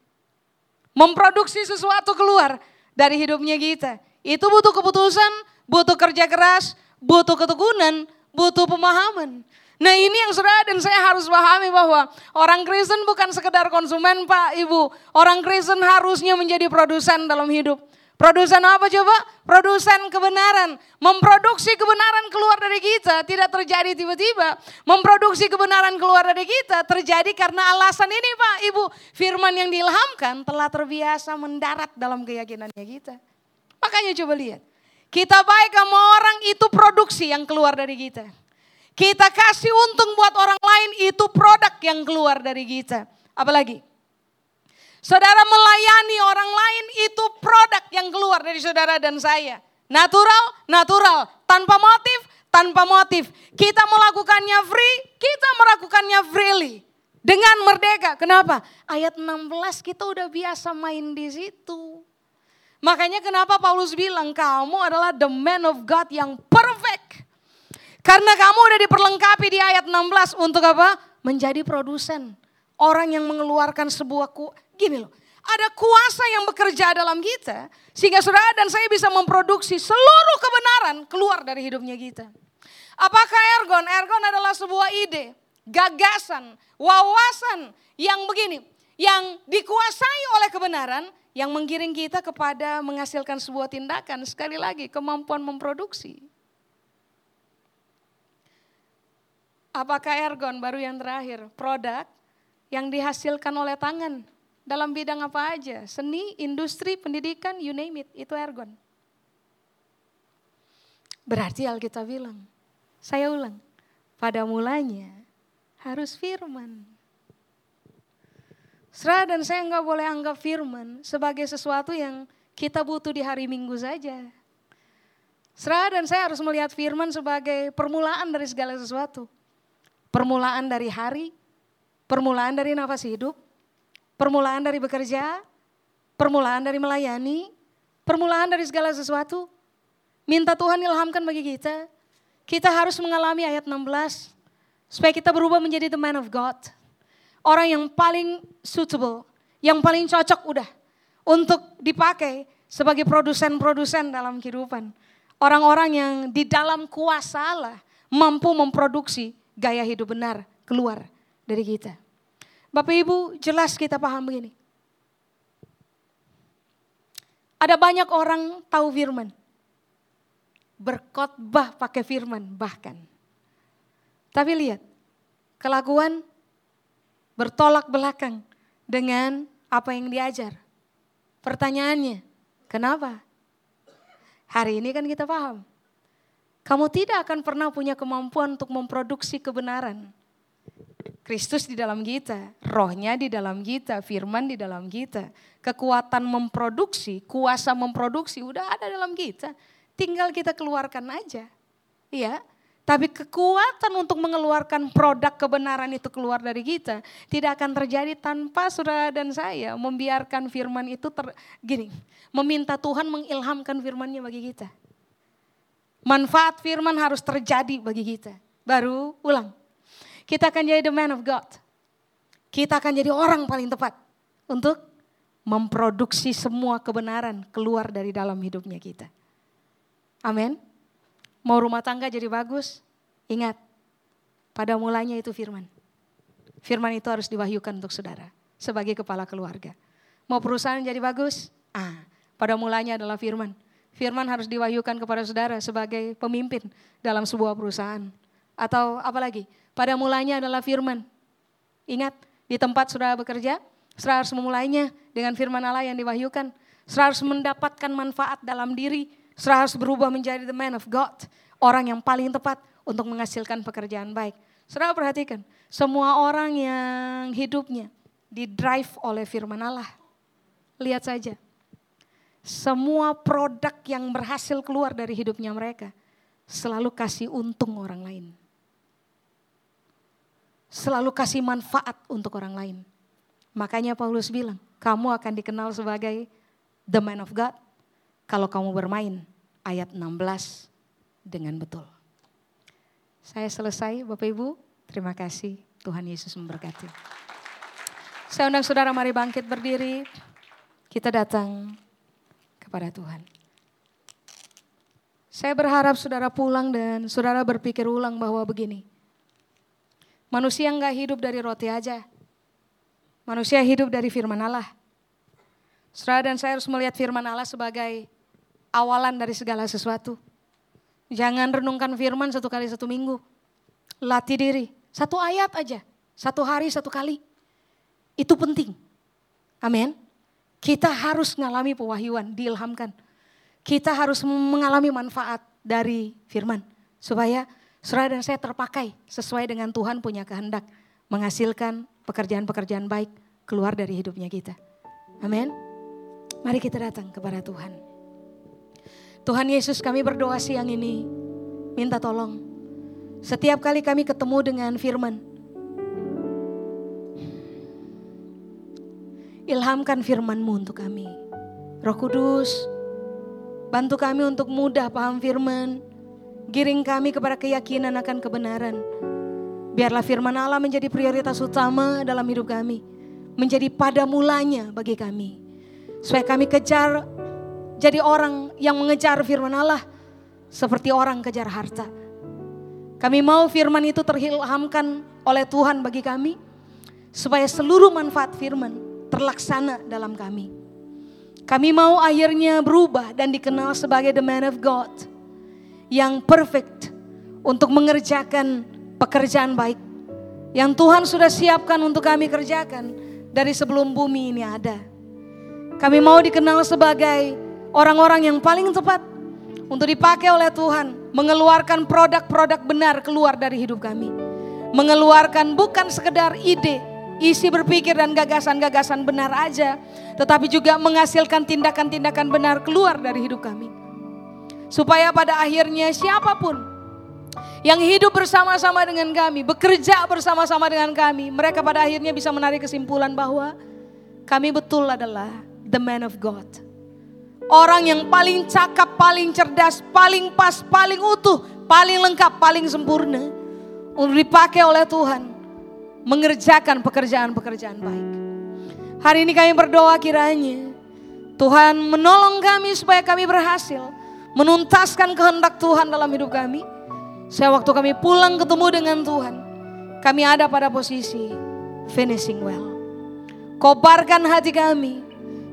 Memproduksi sesuatu keluar dari hidupnya kita. Itu butuh keputusan, butuh kerja keras, butuh ketekunan, butuh pemahaman. Nah ini yang saudara dan saya harus pahami bahwa orang Kristen bukan sekedar konsumen Pak Ibu. Orang Kristen harusnya menjadi produsen dalam hidup. Produsen apa coba? Produsen kebenaran. Memproduksi kebenaran keluar dari kita tidak terjadi tiba-tiba. Memproduksi kebenaran keluar dari kita terjadi karena alasan ini Pak Ibu. Firman yang diilhamkan telah terbiasa mendarat dalam keyakinannya kita. Makanya coba lihat. Kita baik sama orang itu produksi yang keluar dari kita. Kita kasih untung buat orang lain itu produk yang keluar dari kita. Apalagi? Saudara melayani orang lain itu produk yang keluar dari saudara dan saya. Natural, natural. Tanpa motif, tanpa motif. Kita melakukannya free, kita melakukannya freely. Dengan merdeka. Kenapa? Ayat 16 kita udah biasa main di situ. Makanya kenapa Paulus bilang kamu adalah the man of God yang perfect. Karena kamu udah diperlengkapi di ayat 16 untuk apa? Menjadi produsen. Orang yang mengeluarkan sebuah ku, gini loh. Ada kuasa yang bekerja dalam kita. Sehingga saudara dan saya bisa memproduksi seluruh kebenaran keluar dari hidupnya kita. Apakah ergon? Ergon adalah sebuah ide, gagasan, wawasan yang begini. Yang dikuasai oleh kebenaran yang menggiring kita kepada menghasilkan sebuah tindakan. Sekali lagi, kemampuan memproduksi. Apakah ergon baru yang terakhir? Produk yang dihasilkan oleh tangan dalam bidang apa aja? Seni, industri, pendidikan, you name it, itu ergon. Berarti Alkitab bilang, saya ulang, pada mulanya harus firman. Serah dan saya nggak boleh anggap firman sebagai sesuatu yang kita butuh di hari Minggu saja. Serah dan saya harus melihat firman sebagai permulaan dari segala sesuatu. Permulaan dari hari, permulaan dari nafas hidup, permulaan dari bekerja, permulaan dari melayani, permulaan dari segala sesuatu. Minta Tuhan ilhamkan bagi kita. Kita harus mengalami ayat 16 supaya kita berubah menjadi the man of God. Orang yang paling suitable, yang paling cocok udah untuk dipakai sebagai produsen-produsen dalam kehidupan. Orang-orang yang di dalam kuasa Allah mampu memproduksi gaya hidup benar keluar dari kita. Bapak Ibu jelas kita paham begini. Ada banyak orang tahu firman. Berkhotbah pakai firman bahkan. Tapi lihat, kelakuan bertolak belakang dengan apa yang diajar. Pertanyaannya, kenapa? Hari ini kan kita paham kamu tidak akan pernah punya kemampuan untuk memproduksi kebenaran. Kristus di dalam kita, rohnya di dalam kita, firman di dalam kita. Kekuatan memproduksi, kuasa memproduksi udah ada dalam kita. Tinggal kita keluarkan aja. Iya, tapi kekuatan untuk mengeluarkan produk kebenaran itu keluar dari kita tidak akan terjadi tanpa saudara dan saya membiarkan firman itu ter, gini, meminta Tuhan mengilhamkan firmannya bagi kita. Manfaat firman harus terjadi bagi kita. Baru ulang. Kita akan jadi the man of God. Kita akan jadi orang paling tepat untuk memproduksi semua kebenaran keluar dari dalam hidupnya kita. Amin. Mau rumah tangga jadi bagus, ingat pada mulanya itu firman. Firman itu harus diwahyukan untuk saudara sebagai kepala keluarga. Mau perusahaan jadi bagus? Ah, pada mulanya adalah firman. Firman harus diwahyukan kepada saudara sebagai pemimpin dalam sebuah perusahaan. Atau apalagi, pada mulanya adalah firman. Ingat, di tempat saudara bekerja, saudara harus memulainya dengan firman Allah yang diwahyukan. Saudara harus mendapatkan manfaat dalam diri. Saudara harus berubah menjadi the man of God. Orang yang paling tepat untuk menghasilkan pekerjaan baik. Saudara perhatikan, semua orang yang hidupnya didrive oleh firman Allah. Lihat saja, semua produk yang berhasil keluar dari hidupnya mereka selalu kasih untung orang lain. Selalu kasih manfaat untuk orang lain. Makanya Paulus bilang, kamu akan dikenal sebagai the man of God kalau kamu bermain ayat 16 dengan betul. Saya selesai Bapak Ibu, terima kasih Tuhan Yesus memberkati. Saya undang saudara mari bangkit berdiri. Kita datang kepada Tuhan. Saya berharap saudara pulang dan saudara berpikir ulang bahwa begini. Manusia nggak hidup dari roti aja. Manusia hidup dari firman Allah. Saudara dan saya harus melihat firman Allah sebagai awalan dari segala sesuatu. Jangan renungkan firman satu kali satu minggu. Latih diri. Satu ayat aja. Satu hari satu kali. Itu penting. Amin. Kita harus mengalami pewahyuan, diilhamkan. Kita harus mengalami manfaat dari firman. Supaya saudara dan saya terpakai sesuai dengan Tuhan punya kehendak. Menghasilkan pekerjaan-pekerjaan baik keluar dari hidupnya kita. Amin. Mari kita datang kepada Tuhan. Tuhan Yesus kami berdoa siang ini. Minta tolong. Setiap kali kami ketemu dengan firman Ilhamkan firman-Mu untuk kami. Roh Kudus, bantu kami untuk mudah paham firman. Giring kami kepada keyakinan akan kebenaran. Biarlah firman Allah menjadi prioritas utama dalam hidup kami. Menjadi pada mulanya bagi kami. Supaya kami kejar jadi orang yang mengejar firman Allah. Seperti orang kejar harta. Kami mau firman itu terhilhamkan oleh Tuhan bagi kami. Supaya seluruh manfaat firman terlaksana dalam kami. Kami mau akhirnya berubah dan dikenal sebagai the man of God yang perfect untuk mengerjakan pekerjaan baik yang Tuhan sudah siapkan untuk kami kerjakan dari sebelum bumi ini ada. Kami mau dikenal sebagai orang-orang yang paling tepat untuk dipakai oleh Tuhan, mengeluarkan produk-produk benar keluar dari hidup kami. Mengeluarkan bukan sekedar ide, isi berpikir dan gagasan-gagasan benar aja, tetapi juga menghasilkan tindakan-tindakan benar keluar dari hidup kami. Supaya pada akhirnya siapa pun yang hidup bersama-sama dengan kami, bekerja bersama-sama dengan kami, mereka pada akhirnya bisa menarik kesimpulan bahwa kami betul adalah the man of God. Orang yang paling cakap, paling cerdas, paling pas, paling utuh, paling lengkap, paling sempurna. Untuk dipakai oleh Tuhan. Mengerjakan pekerjaan-pekerjaan baik. Hari ini kami berdoa kiranya Tuhan menolong kami supaya kami berhasil. Menuntaskan kehendak Tuhan dalam hidup kami. Saya waktu kami pulang ketemu dengan Tuhan. Kami ada pada posisi finishing well. Kobarkan hati kami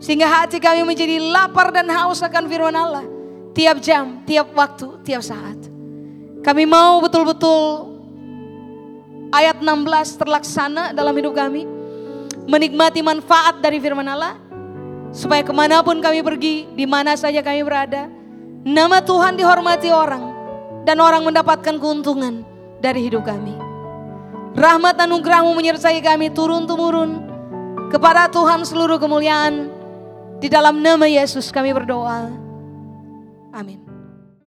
sehingga hati kami menjadi lapar dan haus akan firman Allah. Tiap jam, tiap waktu, tiap saat. Kami mau betul-betul ayat 16 terlaksana dalam hidup kami. Menikmati manfaat dari firman Allah. Supaya ke mana pun kami pergi, di mana saja kami berada. Nama Tuhan dihormati orang. Dan orang mendapatkan keuntungan dari hidup kami. Rahmat anugerahmu menyertai kami turun-temurun. Kepada Tuhan seluruh kemuliaan di dalam nama Yesus kami berdoa. Amin.